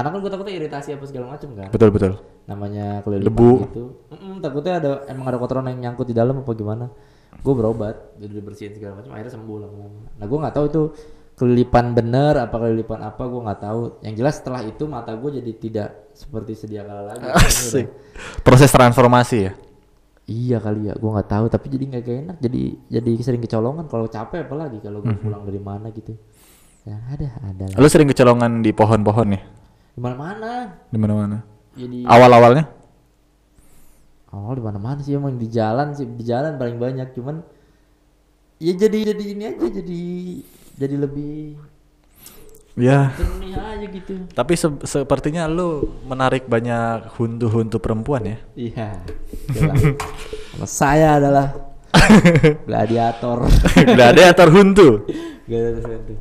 Karena kan gua takutnya iritasi apa segala macam kan. betul betul namanya kelilipan Debu. gitu. Mm-mm, takutnya ada emang ada kotoran yang nyangkut di dalam apa gimana. Gue berobat, udah dibersihin segala macam, akhirnya sembuh lama-lama. Nah gue nggak tahu itu kelilipan bener apa kelilipan apa gue nggak tahu. Yang jelas setelah itu mata gue jadi tidak seperti sedia kala lagi. asik proses transformasi ya Iya kali ya, gue nggak tahu. Tapi jadi nggak enak, jadi jadi sering kecolongan. Kalau capek apalagi kalau gue pulang dari mana gitu. Ya ada, ada lah. lu sering kecolongan di pohon-pohon nih Di mana-mana. di mana-mana. Jadi awal-awalnya? Awal di mana-mana sih emang di jalan sih. Di jalan paling banyak cuman ya jadi jadi ini aja jadi jadi lebih ya. aja gitu. Tapi se- sepertinya lu menarik banyak huntu-huntu perempuan ya. Iya. Kalau saya adalah gladiator. Gladiator huntu. Gladiator itu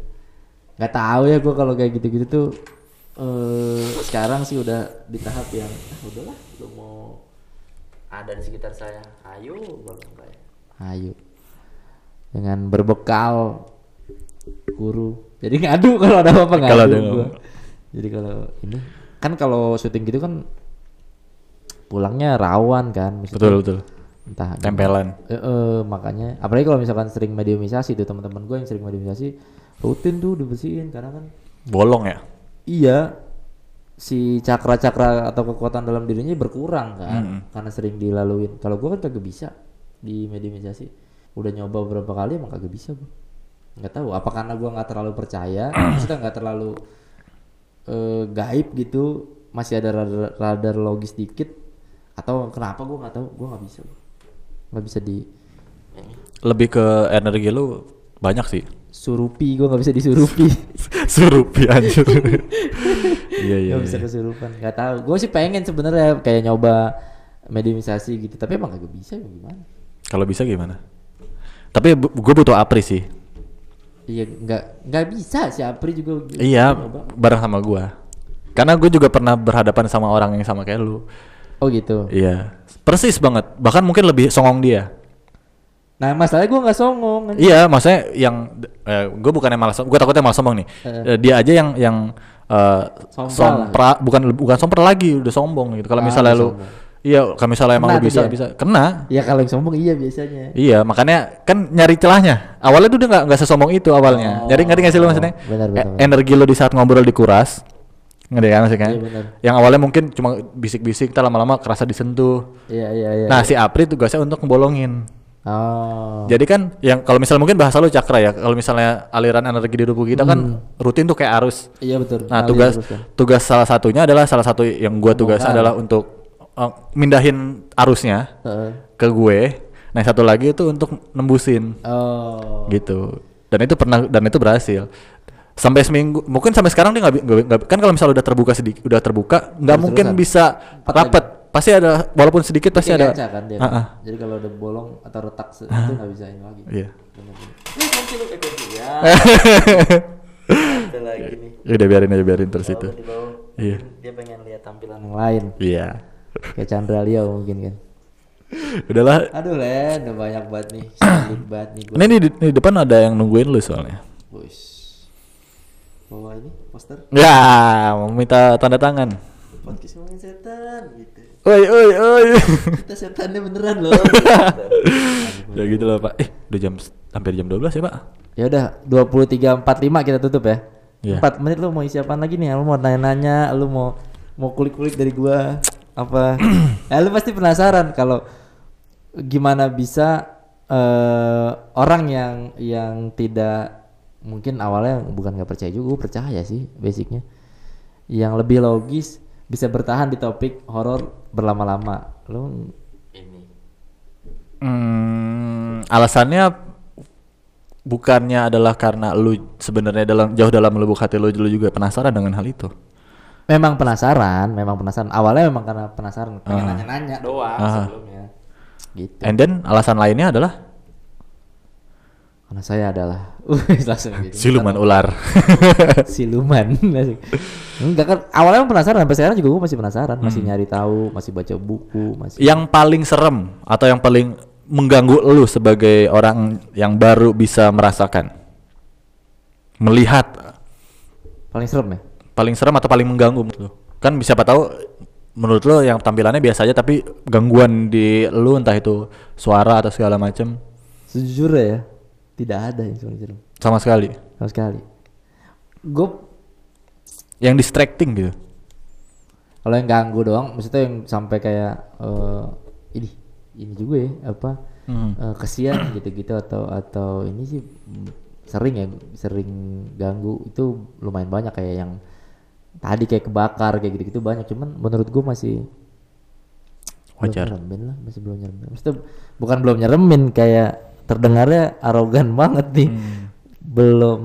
nggak tahu ya gua kalau kayak gitu-gitu tuh eh sekarang sih udah di tahap yang ah, udahlah lu mau ada di sekitar saya. Ayo gua bilang kayak ayo. Dengan berbekal guru. Jadi ngadu kalau ada apa-apa ngadu Kalau ada gua. jadi kalau ini kan kalau syuting gitu kan pulangnya rawan kan maksudnya betul betul. entah tempelan. Eh, eh, makanya apalagi kalau misalkan sering mediumisasi tuh teman-teman gue yang sering mediumisasi rutin tuh dibersihin karena kan bolong ya iya si cakra-cakra atau kekuatan dalam dirinya berkurang kan? Mm. karena sering dilaluin. Kalau gue kan kagak bisa di mediumisasi udah nyoba beberapa kali emang kagak bisa gue nggak tahu apa karena gue nggak terlalu percaya? Maksudnya nggak terlalu eh, gaib gitu? Masih ada radar, radar logis dikit? Atau kenapa gue nggak tahu? Gue nggak bisa nggak bisa di lebih ke energi lu banyak sih surupi gue nggak bisa disurupi. Surupi anjir. Iya iya nggak bisa iya. kesurupan nggak tahu. Gue sih pengen sebenarnya kayak nyoba mediumisasi gitu tapi emang gak bisa ya gimana? Kalau bisa gimana? Tapi gue butuh apri sih. Iya nggak nggak bisa si Apri juga iya nyoba. bareng sama gua. Karena gue juga pernah berhadapan sama orang yang sama kayak lu. Oh gitu? Iya persis banget. Bahkan mungkin lebih songong dia nah masalahnya gue nggak songong. Iya, maksudnya yang eh, gue bukannya malas, gue takutnya malas sombong nih. Eh, dia aja yang yang eh, Sompral sompra, bukan bukan sompral lagi, udah sombong gitu. Kalau Ah, misalnya lu sombong. Iya, kalau misalnya emang Kena lu bisa dia. bisa kena. Ya kalau yang sombong iya biasanya. Iya, makanya kan nyari celahnya. Awalnya tuh dia nggak nggak sesombong itu awalnya. Oh, Jadi ngerti nggak sih lu maksudnya? benar, benar, E- benar. Energi lu di saat ngobrol dikuras. Ngerti kan maksudnya? Iya, benar. Yang awalnya mungkin cuma bisik-bisik, tak lama-lama kerasa disentuh. Iya iya iya. Nah, si Apri tugasnya untuk ngebolongin. Oh. Jadi kan yang kalau misalnya mungkin bahasa lu cakra ya, kalau misalnya aliran energi di tubuh kita kan rutin tuh kayak arus. Iya betul. Nah, tugas kan. tugas salah satunya adalah salah satu yang gua tugas adalah untuk uh, mindahin arusnya Heeh. ke gue. Nah, satu lagi itu untuk nembusin Oh. gitu. Dan itu pernah dan itu berhasil. Sampai seminggu, mungkin sampai sekarang dia nggak kan kalau misalnya udah terbuka sedikit, udah terbuka, nggak mungkin bisa rapet. Pasti ada walaupun sedikit pasti ada. kaca kan dia. Ah, ah. Jadi kalau udah bolong atau retak se- itu nggak bisa ini lagi. Iya. Eh, kunci lu, eh, kunci. Ya. Ada lagi nih. Udah biarin aja biarin terus itu. Iya. Dia pengen lihat tampilan yang lain. Iya. Kayak Chandra Leo mungkin kan. Udahlah. Aduh Len, udah banyak banget nih. Sulit banget nih gue. Ini di, di depan ada yang nungguin lu soalnya. Boys. Bawa ini poster. Ya, mau minta tanda tangan. Podcast ngomongin setan gitu. Oi, oi, oi. Kita setannya beneran loh. ya gitu lah, Pak. Eh, udah jam hampir jam 12 ya, Pak. ya udah 23.45 kita tutup ya. Iya. 4 menit lu mau isi apaan lagi nih? Lu mau nanya-nanya, lu mau mau kulik-kulik dari gua apa? eh, lu pasti penasaran kalau gimana bisa eh orang yang yang tidak mungkin awalnya bukan nggak percaya juga, gua percaya sih basicnya. Yang lebih logis bisa bertahan di topik horor berlama-lama. Lu ini Hmm, alasannya bukannya adalah karena lu sebenarnya dalam jauh dalam lubuk hati lu, lu juga penasaran dengan hal itu. Memang penasaran, memang penasaran. Awalnya memang karena penasaran, pengen Ah. nanya-nanya doang Ah. sebelumnya. Gitu. And then alasan lainnya adalah Karena saya adalah, langsung gitu. siluman ular. Siluman. Enggak kan, awalnya penasaran, sampai sekarang juga gue masih penasaran, masih nyari tahu, masih baca buku, masih. yang paling serem atau yang paling mengganggu lu sebagai orang yang baru bisa merasakan melihat Paling serem ya? paling serem atau paling mengganggu menurut lu? Kan siapa tahu menurut lu yang tampilannya biasa aja tapi gangguan di lu entah itu suara atau segala macam Sejujurnya ya, tidak ada yang serem. sama sekali. Sama sekali. Gue Yang distracting gitu. kalau yang ganggu doang, maksudnya yang sampai kayak eh ini, ini juga ya, apa? Hmm. eh, kesian gitu-gitu atau atau ini sih mm, sering ya sering ganggu itu lumayan banyak kayak yang tadi kayak kebakar kayak gitu-gitu banyak cuman menurut gue masih Wajar. belum nyeremin lah masih belum nyeremin Maksudnya bukan belum nyeremin kayak terdengarnya arogan banget nih Hmm. belum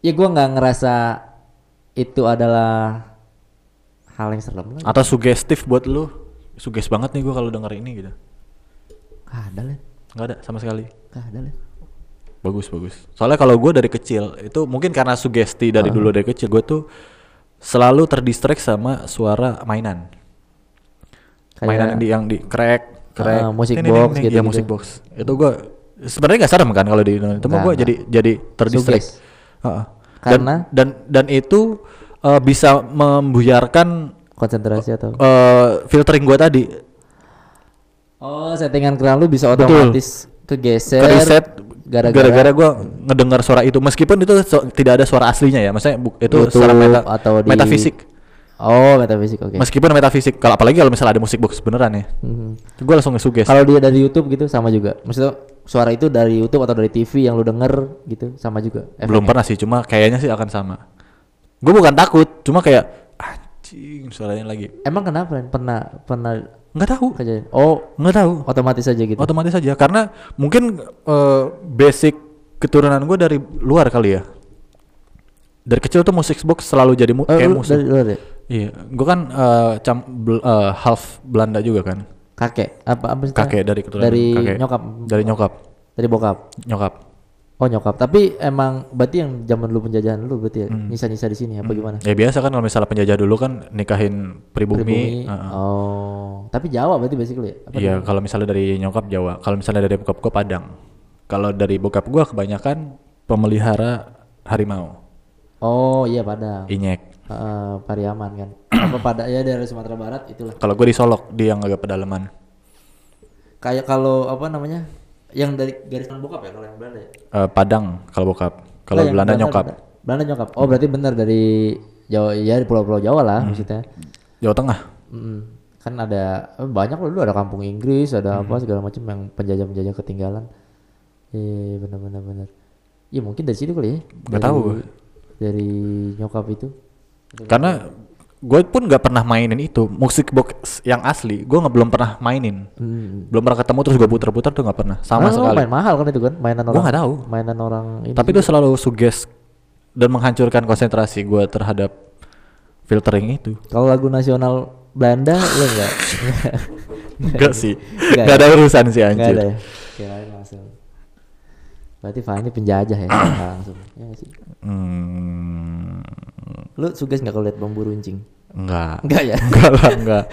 ya gue nggak ngerasa itu adalah hal yang serem lah Atau sugestif buat lu. Suges banget nih gua kalau denger ini gitu. Gak ada lah Nggak ada sama sekali. Gak ada lah Bagus bagus. Soalnya kalau gue dari kecil itu mungkin karena sugesti dari dulu dari kecil gue tuh selalu terdistract sama suara mainan. Kayak- mainan yang di yang di crack, crack, Ah, musik box gitu-gitu. Iya musik box. Itu gue sebenarnya nggak serem kan kalau di Indonesia. Nggak, gue jadi jadi terdistract. Suges. Heeh. Karena? dan, dan dan itu eh, bisa membuyarkan konsentrasi atau eh, filtering gue tadi. Oh, settingan keran lu bisa Betul. otomatis kegeser. Kereset gara-gara gara-gara gue ngedengar suara itu meskipun itu so- tidak ada suara aslinya ya maksudnya bu- itu YouTube secara meta, atau di- metafisik Oh, metafisik oke. meskipun metafisik kalau apalagi kalau misalnya ada musik box beneran ya Mhm. gue langsung ngesuges Kalau dia dari YouTube gitu sama juga. Maksudnya suara itu dari YouTube atau dari TV yang lu denger gitu sama juga. belum pernah sih cuma kayaknya sih akan sama gue bukan takut cuma kayak anjing suaranya lagi Emang kenapa? Pernah pernah nggak tahu kejadian? Oh, nggak tahu otomatis aja gitu. otomatis aja karena mungkin eh, basic keturunan gue dari luar kali ya dari kecil tuh musik box selalu jadi mu- Oh, kayak musuh dari luar ya? Iya gue kan eh, cam bel- eh, half Belanda juga kan Kakek apa apa sih? kakek dari keturunan dari kakek. nyokap. dari nyokap Dari bokap. nyokap Oh, nyokap. Tapi emang berarti yang zaman lu penjajahan lu berarti ya Hmm. nyisa-nyisa di sini apa gimana? ya biasa kan kalau misalnya penjajah dulu kan nikahin pribumi, Pribumi. Heeh. Oh, tapi Jawa berarti basically ya? Iya, kalau misalnya dari nyokap Jawa, kalau misalnya dari bokap gua Padang. Kalau dari bokap gua kebanyakan pemelihara harimau, Oh iya Padang. inyek. Heeh, Pariaman kan. apa pada ya daerah Sumatera Barat itulah. Kalau gue di Solok, di yang agak pedalaman. Kayak kalau apa namanya? Yang dari garis bokap ya kalau yang Belanda ya? Eh, Padang kalau bokap. Kalau yang Belanda nyokap. Belanda. Belanda nyokap. Oh, berarti benar dari Jawa ya di pulau-pulau Jawa lah maksudnya. Jawa Tengah. Mm, kan ada eh, banyak loh dulu ada kampung Inggris, ada apa segala macam yang penjajah-penjajah ketinggalan. Eh, benar-benar benar. Ya mungkin dari situ kali ya. Nggak Dari- tahu. Dari nyokap itu. Karena gue pun nggak pernah mainin itu musik box yang asli. Gue nggak belum pernah mainin. Hmm. Belum pernah ketemu terus gue puter-puter tuh nggak pernah. Sama Karena sekali. main mahal kan itu kan, mainan orang. nggak tahu. Mainan orang ini. Tapi itu selalu suges dan menghancurkan konsentrasi gue terhadap filtering itu. kalau lagu nasional Belanda lu enggak? Enggak sih. Nggak Enggak ya? ada urusan sih Enggak anjir. ada ya. Kirain langsung. Berarti Fahmi penjajah ya langsung. Ya sih? Hmm, Lu suges nggak kalau lihat bambu runcing? enggak. Enggak ya? Enggak lah, enggak.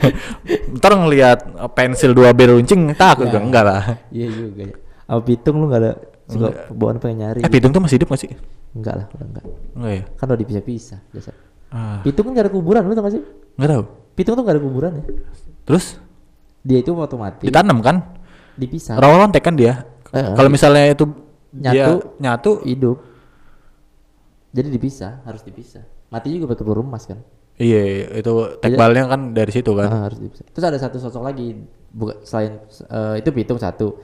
Ntar ngelihat uh, pensil 2B runcing takut Nah. gue, enggak lah. Iya juga ya. Apa pitung lu nggak ada suka bawaan pengen nyari? Eh, Pitung tuh masih hidup gak sih? Enggak lah, udah enggak. Enggak ya? Kan udah dipisah-pisah biasa. Ah, Pitung kan gak ada kuburan, lu tau gak sih? enggak tahu. Pitung tuh gak ada kuburan ya. Terus Dia itu waktu mati ditanam kan? dipisah. Rawa lontek kan dia. Eh, Kalau misalnya itu Nyatu. dia nyatu, hidup. Jadi dipisah, harus dipisah. Mati juga pakai peluru emas kan? iya itu tekbalnya kan dari situ kan. Ah, harus dipisah. Terus ada satu sosok lagi, bukan selain eh, itu pitung satu.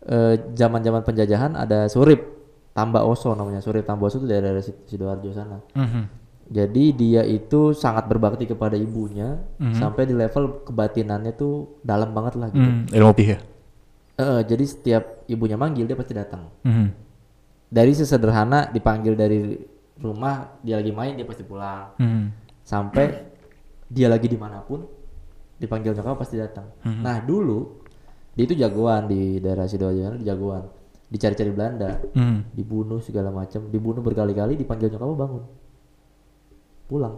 Eh, Zaman-zaman penjajahan ada Surip Tamba Oso namanya. Surip Tamba Oso itu dari daerah Sid- sidoarjo sana. Mhm. Jadi dia itu sangat berbakti kepada ibunya sampai di level kebatinannya tuh dalam banget lah gitu. Hmm, ilmu pih ya. Eh, jadi setiap ibunya manggil dia pasti datang. Mhm. Dari sesederhana dipanggil dari rumah dia lagi main dia pasti pulang. Mhm. Sampai dia lagi di mana pun dipanggil nyokap pasti datang. Nah dulu dia itu jagoan di daerah sidoarjo dia jagoan. Dicari-cari Belanda, Mhm. dibunuh segala macam, dibunuh berkali-kali dipanggil nyokap bangun. Pulang.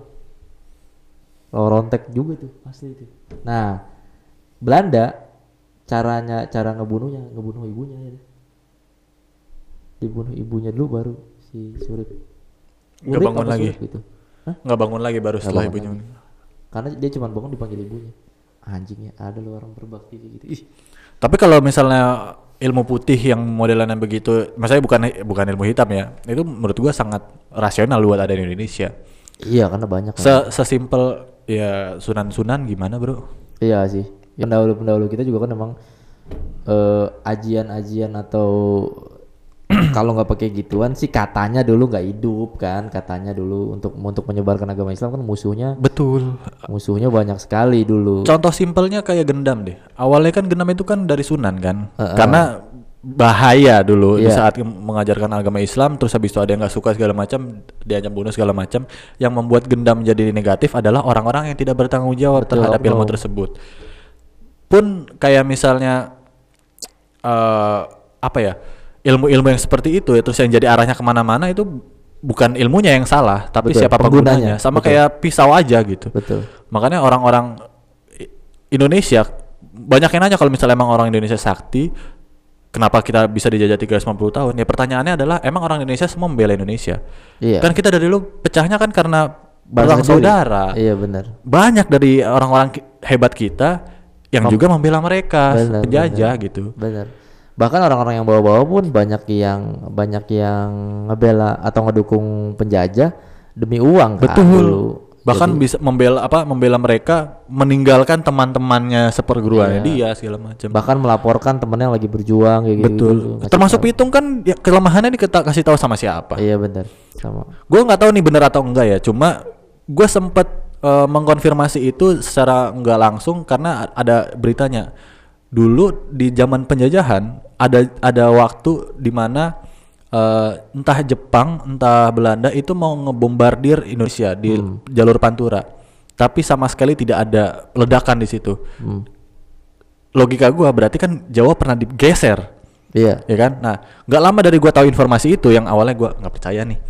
Lorontek juga tuh asli itu. Nah, Belanda caranya cara ngebunuhnya, ngebunuh ibunya ya. Dibunuh ibunya dulu baru si Surip. Nggak bangun lagi? Gitu. Hah? Nggak bangun lagi baru setelah ibunya. lagi. Karena dia cuma bangun dipanggil ibunya. Anjingnya ada lo orang berbakti gitu. Ih, Tapi kalau misalnya ilmu putih yang modelannya begitu, maksudnya bukan bukan ilmu hitam ya, itu menurut gua sangat rasional buat ada di Indonesia. iya karena banyak. kan. Se sesimpel ya sunan-sunan gimana bro? Iya sih. Pendahulu-pendahulu kita juga kan emang eh, ajian-ajian atau kalau nggak pakai gituan sih katanya dulu nggak hidup kan katanya dulu untuk untuk menyebarkan agama Islam kan musuhnya Betul. musuhnya banyak sekali dulu. Contoh simpelnya kayak gendam deh. Awalnya kan gendam itu kan dari sunan kan, Heeh. karena bahaya dulu di Iya. saat mengajarkan agama Islam, terus habis itu ada yang nggak suka segala macam, diancam bunuh segala macam. Yang membuat gendam menjadi negatif adalah orang-orang yang tidak bertanggung jawab Betul, terhadap ilmu tersebut. Pun kayak misalnya eh apa ya ilmu-ilmu yang seperti itu ya terus yang jadi arahnya ke mana-mana itu bukan ilmunya yang salah tapi Betul, siapa penggunanya. penggunanya sama Betul. kayak pisau aja gitu Betul. makanya orang-orang Indonesia banyak yang nanya kalau misalnya emang orang Indonesia sakti kenapa kita bisa dijajah 350 tahun ya pertanyaannya adalah emang orang Indonesia semua membela Indonesia Iya. kan kita dari dulu pecahnya kan karena sendiri. saudara Iya benar. banyak dari orang-orang hebat kita yang juga membela mereka Benar, penjajah benar. gitu Benar. Bahkan orang-orang yang bawa-bawa pun banyak yang banyak yang ngebela atau ngedukung penjajah demi uang kan Betul. dulu. Bahkan Jadi- bisa membela apa membela mereka meninggalkan teman-temannya seperguruannya dia segala macam. bahkan melaporkan temennya yang lagi berjuang kayak gitu. Betul. Ngasih Termasuk pitung kan ya, kelemahannya kita kasih tahu sama siapa. Iya benar. Sama. Gue nggak tahu nih bener atau enggak ya. Cuma gue sempet eh, mengkonfirmasi itu secara nggak langsung karena ada beritanya. Dulu di zaman penjajahan ada ada waktu di mana eh, entah Jepang entah Belanda itu mau ngebombardir Indonesia di jalur Pantura. Tapi sama sekali tidak ada ledakan di situ. Hmm. Logika gua berarti kan Jawa pernah digeser Iya. ya kan nah nggak lama dari gua tahu informasi itu yang awalnya gua nggak percaya nih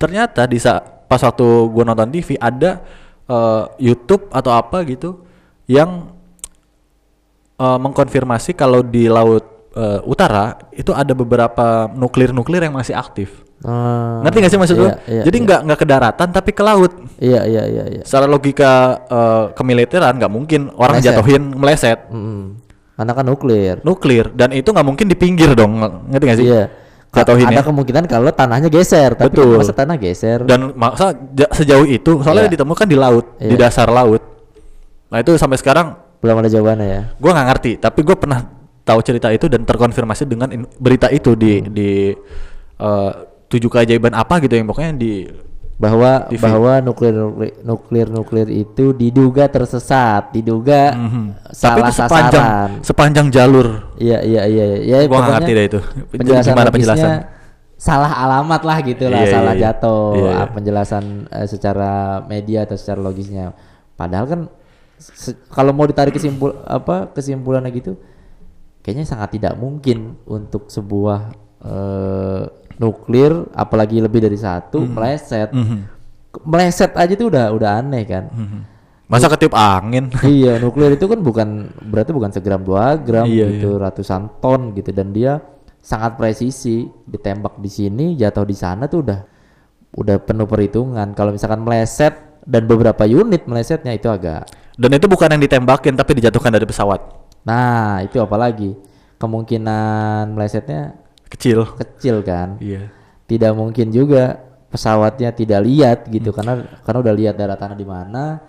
ternyata di saat pas waktu gua nonton TV ada eh, YouTube atau apa gitu yang eh, mengkonfirmasi kalau di laut eh, utara itu ada beberapa nuklir-nuklir yang masih aktif. Ah, Ngerti gak sih maksud lu? iya, iya, Jadi iya. nggak nggak ke daratan tapi ke laut. Iya iya iya iya. Secara logika eh, kemiliteran nggak mungkin orang Meleset. jatuhin meleset Mm-mm. Karena kan nuklir. nuklir dan itu nggak mungkin di pinggir dong. Ngerti gak sih? Iya. Jatuhin ada ya. kemungkinan kalau tanahnya geser, tapi Betul. masa tanah geser? Dan masa ja- sejauh itu soalnya Iya. ditemukan di laut, di Iya. dasar laut. Nah itu sampai sekarang belum ada jawabannya ya. gue nggak ngerti tapi gue pernah tahu cerita itu dan terkonfirmasi dengan berita itu di Hmm. di eh, tujuh keajaiban apa gitu yang pokoknya di Bahwa TV. bahwa nuklir nuklir nuklir itu diduga tersesat, diduga Mhm. tapi salah itu sepanjang sasaran. sepanjang jalur Iya iya iya. Ya, Gua nggak ngerti deh itu. Penjelasan Gimana penjelasan? Salah alamat lah gitu lah, Iya, iya, salah iya. jatuh. Iya, iya. Ah, penjelasan eh, secara media atau secara logisnya. Padahal kan kalau mau ditarik kesimpul apa kesimpulannya gitu, kayaknya sangat tidak mungkin untuk sebuah eh, nuklir, apalagi lebih dari satu meleset. Mhm. Meleset aja tuh udah udah aneh kan. Mhm. masa ketiup angin iya nuklir itu kan bukan berarti bukan segram dua gram Iya, gitu ratusan ton gitu dan dia sangat presisi ditembak di sini jatuh di sana tuh udah udah penuh perhitungan kalau misalkan meleset dan beberapa unit melesetnya itu agak dan itu bukan yang ditembakin tapi dijatuhkan dari pesawat. Nah itu apalagi? Kemungkinan melesetnya kecil. kecil kan? Iya. Tidak mungkin juga pesawatnya tidak lihat gitu karena karena udah lihat daratan di mana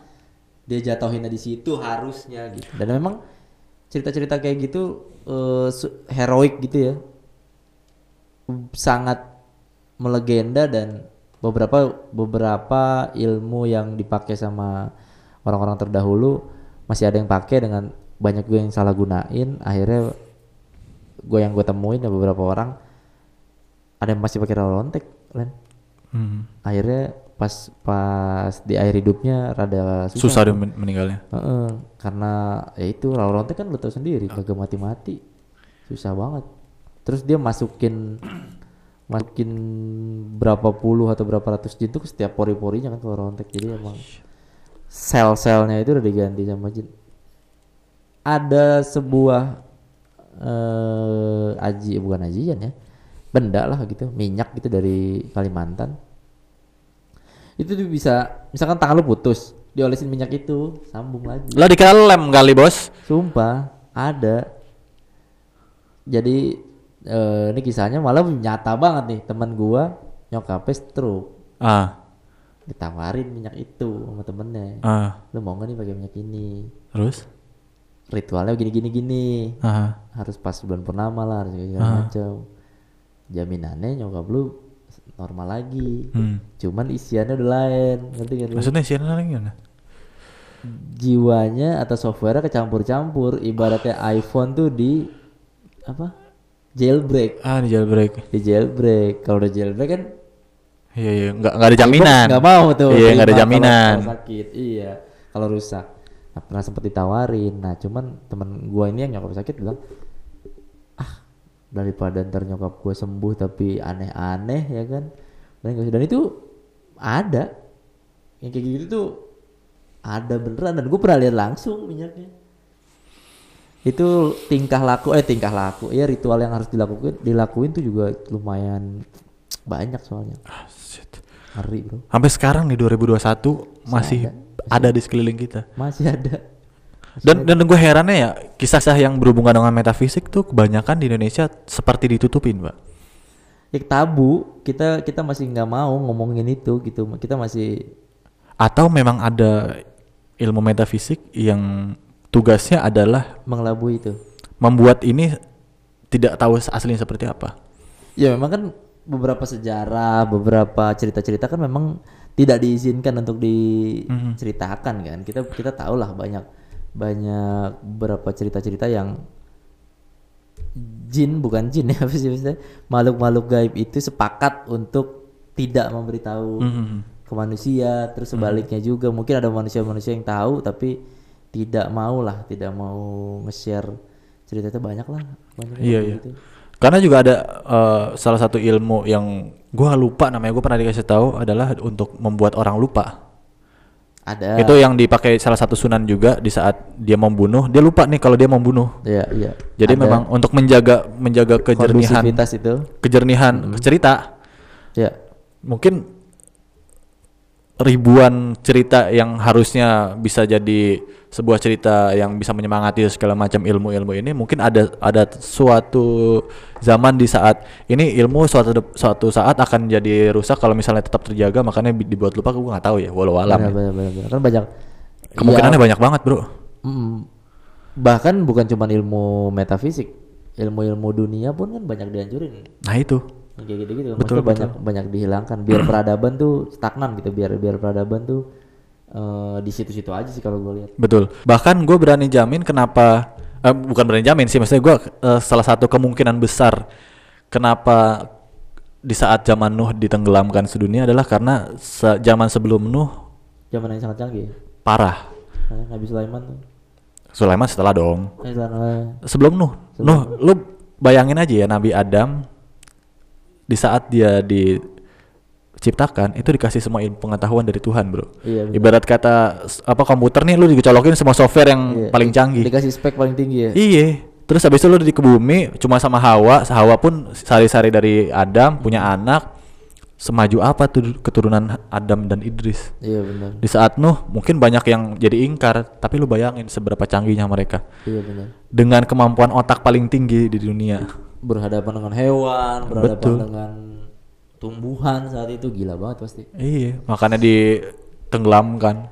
dia jatuhinnya di situ harusnya gitu. Dan memang cerita-cerita kayak gitu su- heroik gitu ya sangat melegenda dan beberapa beberapa ilmu yang dipakai sama orang-orang terdahulu masih ada yang pakai dengan banyak gue yang salah gunain. Akhirnya gue yang gue temuin ya beberapa orang ada yang masih pakai rolontek Len. Mhm. akhirnya pas pas di akhir hidupnya rada susah, susah dia men- meninggalnya? Heeh, karena ya itu rolontek kan lo tau sendiri kagak mati-mati. Susah banget. Terus dia masukin masukin berapa puluh atau berapa ratus jin tuh ke setiap pori-porinya kan kalau rolontek jadi emang sel-selnya itu udah diganti sama jin. Ada sebuah eh aji bukan ajian ya benda lah gitu minyak gitu dari Kalimantan. Itu tuh bisa misalkan tangan lu putus diolesin minyak itu sambung lagi. Lah dikira lem kali bos? Sumpah ada. Jadi eh, ini kisahnya malah nyata banget nih teman gua nyokapnya stroke. Ah ditawarin minyak itu sama temennya. Ah. Lu mau nggak nih pakai minyak ini? Terus? Ritualnya gini gini gini ah. Harus pas bulan purnama lah harus segala Ah. macam. Jaminannya nyokap lu normal lagi. Hmm. cuman isiannya udah lain ngerti gak maksudnya sih gimana? Jiwanya atau software kecampur-campur. Ibaratnya iPhone tuh di apa? Jailbreak. Ah di jailbreak. Di jailbreak. Kalau udah jailbreak kan iya iya. Nggak nggak ada jaminan. nggak mau tuh. Iya nggak ada terima kalau- jaminan. kalau sakit iya. Kalau rusak. Nah, pernah sempet ditawarin. Nah cuman temen gua ini yang nyokap sakit bilang ah daripada ntar nyokap gua sembuh tapi aneh-aneh ya kan. Dan, nggak usah." dan itu ada. Yang kayak gitu tuh ada beneran dan gue pernah lihat langsung minyaknya. Itu tingkah laku eh tingkah laku. Ya ritual yang harus dilakukan dilakuin tuh juga lumayan banyak soalnya. Ah, shit. ngeri bro. Sampai sekarang nih 2021 masih ada, di sekeliling kita. Masih ada. Dan dan gue herannya ya kisah-kisah yang berhubungan dengan metafisik tuh kebanyakan di Indonesia seperti ditutupin pak ya, tabu. Kita kita masih nggak mau ngomongin itu gitu. Kita masih atau memang ada ilmu metafisik yang tugasnya adalah mengelabui itu. membuat ini tidak tahu aslinya seperti apa? Ya memang kan beberapa sejarah beberapa cerita-cerita kan memang tidak diizinkan untuk diceritakan kan kita kita tahu lah banyak banyak beberapa cerita-cerita yang jin bukan jin ya apa sih maksudnya makhluk-makhluk gaib itu sepakat untuk tidak memberitahu Mhm. ke manusia terus sebaliknya juga mungkin ada manusia-manusia yang tahu tapi tidak mau lah tidak mau nge-share cerita itu banyak lah banyak Iya, iya. gitu. Karena juga ada eh, salah satu ilmu yang gua lupa namanya gua pernah dikasih tahu adalah untuk membuat orang lupa. Ada. Itu yang dipakai salah satu sunan juga di saat dia membunuh, dia lupa nih kalau dia membunuh. Iya, iya. Jadi Ada memang untuk menjaga menjaga kejernihan itu. kejernihan cerita Ya. mungkin ribuan cerita yang harusnya bisa jadi sebuah cerita yang bisa menyemangati segala macam ilmu-ilmu ini mungkin ada ada suatu zaman di saat ini ilmu suatu suatu saat akan jadi rusak kalau misalnya tetap terjaga makanya dibuat lupa gue nggak tahu ya walau alam Benar, ya. benar, benar, benar. Kan banyak kemungkinannya ya, banyak banget bro mm, bahkan bukan cuma ilmu metafisik, ilmu-ilmu dunia pun kan banyak dihancurin. nah itu Kayak gitu-gitu. Betul, Maksudnya banyak banyak dihilangkan biar peradaban tuh stagnan gitu, biar biar peradaban tuh eh, di situ-situ aja sih kalau gue lihat. betul bahkan gue berani jamin kenapa eh, bukan berani jamin sih maksudnya gue eh, salah satu kemungkinan besar kenapa di saat zaman Nuh ditenggelamkan sedunia adalah karena se- zaman sebelum Nuh Zaman yang sangat canggih. parah Nah, Nabi Sulaiman tuh. Sulaiman setelah dong Eh, Sulaiman, sebelum Nuh Nuh lu bayangin aja ya Nabi Adam di saat dia diciptakan itu dikasih semua ilmu pengetahuan dari Tuhan bro. Iya, ibarat kata apa komputer nih lu dicolokin semua software yang Iya, paling canggih. Dikasih spek paling tinggi ya. iya. Terus habis itu lu di ke bumi cuma sama Hawa Hawa pun sari-sari dari Adam punya anak semaju apa tuh keturunan Adam dan Idris? Iya benar. di saat Nuh mungkin banyak yang jadi ingkar tapi lu bayangin seberapa canggihnya mereka. Iya benar. dengan kemampuan otak paling tinggi di dunia Berhadapan dengan hewan, berhadapan Betul. dengan tumbuhan saat itu gila banget pasti. iya makanya ditenggelamkan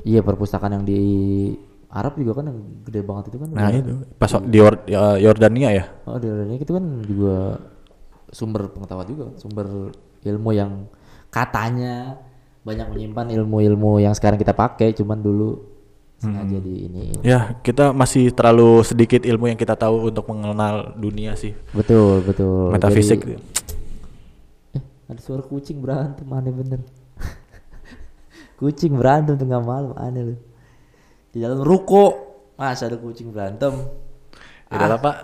Iya perpustakaan yang di Arab juga kan yang gede banget itu kan. nah udah- itu pas di Yor- ya, Yordania ya Oh di Indonesia itu kan juga sumber pengetahuan juga, sumber ilmu yang katanya banyak menyimpan ilmu-ilmu yang sekarang kita pakai, cuman dulu sengaja di ini. ya kita masih terlalu sedikit ilmu yang kita tahu untuk mengenal dunia sih Betul betul. metafisik Jadi- eh, ada suara kucing berantem aneh bener. kucing berantem tengah malam aneh lu. Di dalam ruko masa ada kucing berantem. Tidak apa pak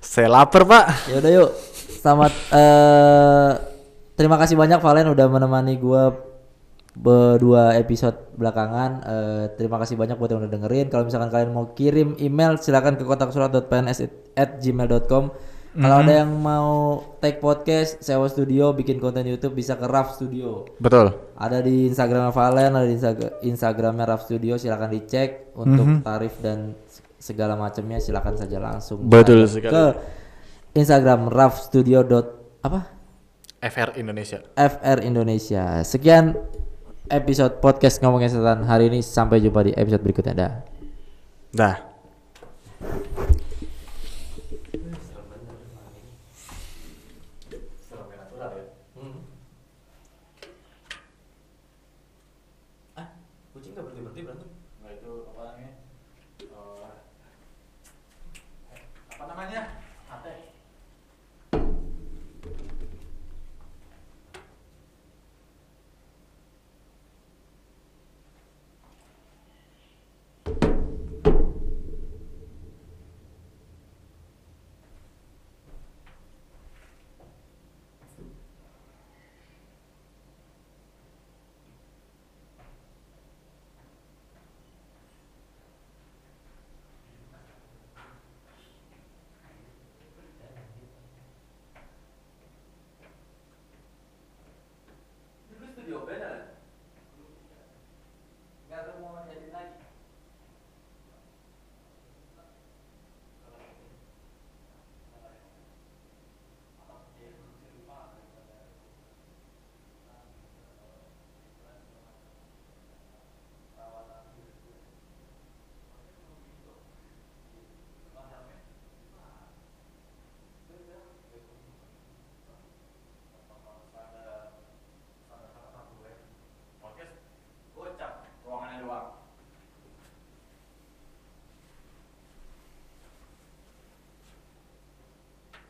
saya lapar pak Ya udah yuk. Selamat eh terima kasih banyak Valen udah menemani gua berdua episode belakangan. Eh, terima kasih banyak buat yang udah dengerin. Kalau misalkan kalian mau kirim email silakan ke kotak surat.pns@gmail.com. Kalau ada yang mau take podcast, sewa studio, bikin konten YouTube bisa ke Raf Studio. betul Ada di Instagram Valen, ada di Instag- Instagramnya Raf Studio, silakan dicek untuk tarif dan segala macamnya silakan saja langsung Betul sekali. ke Instagram Raf Studio dot apa FR Indonesia FR Indonesia. Sekian episode podcast ngomongin setan hari ini. Sampai jumpa di episode berikutnya. Dah. Dah.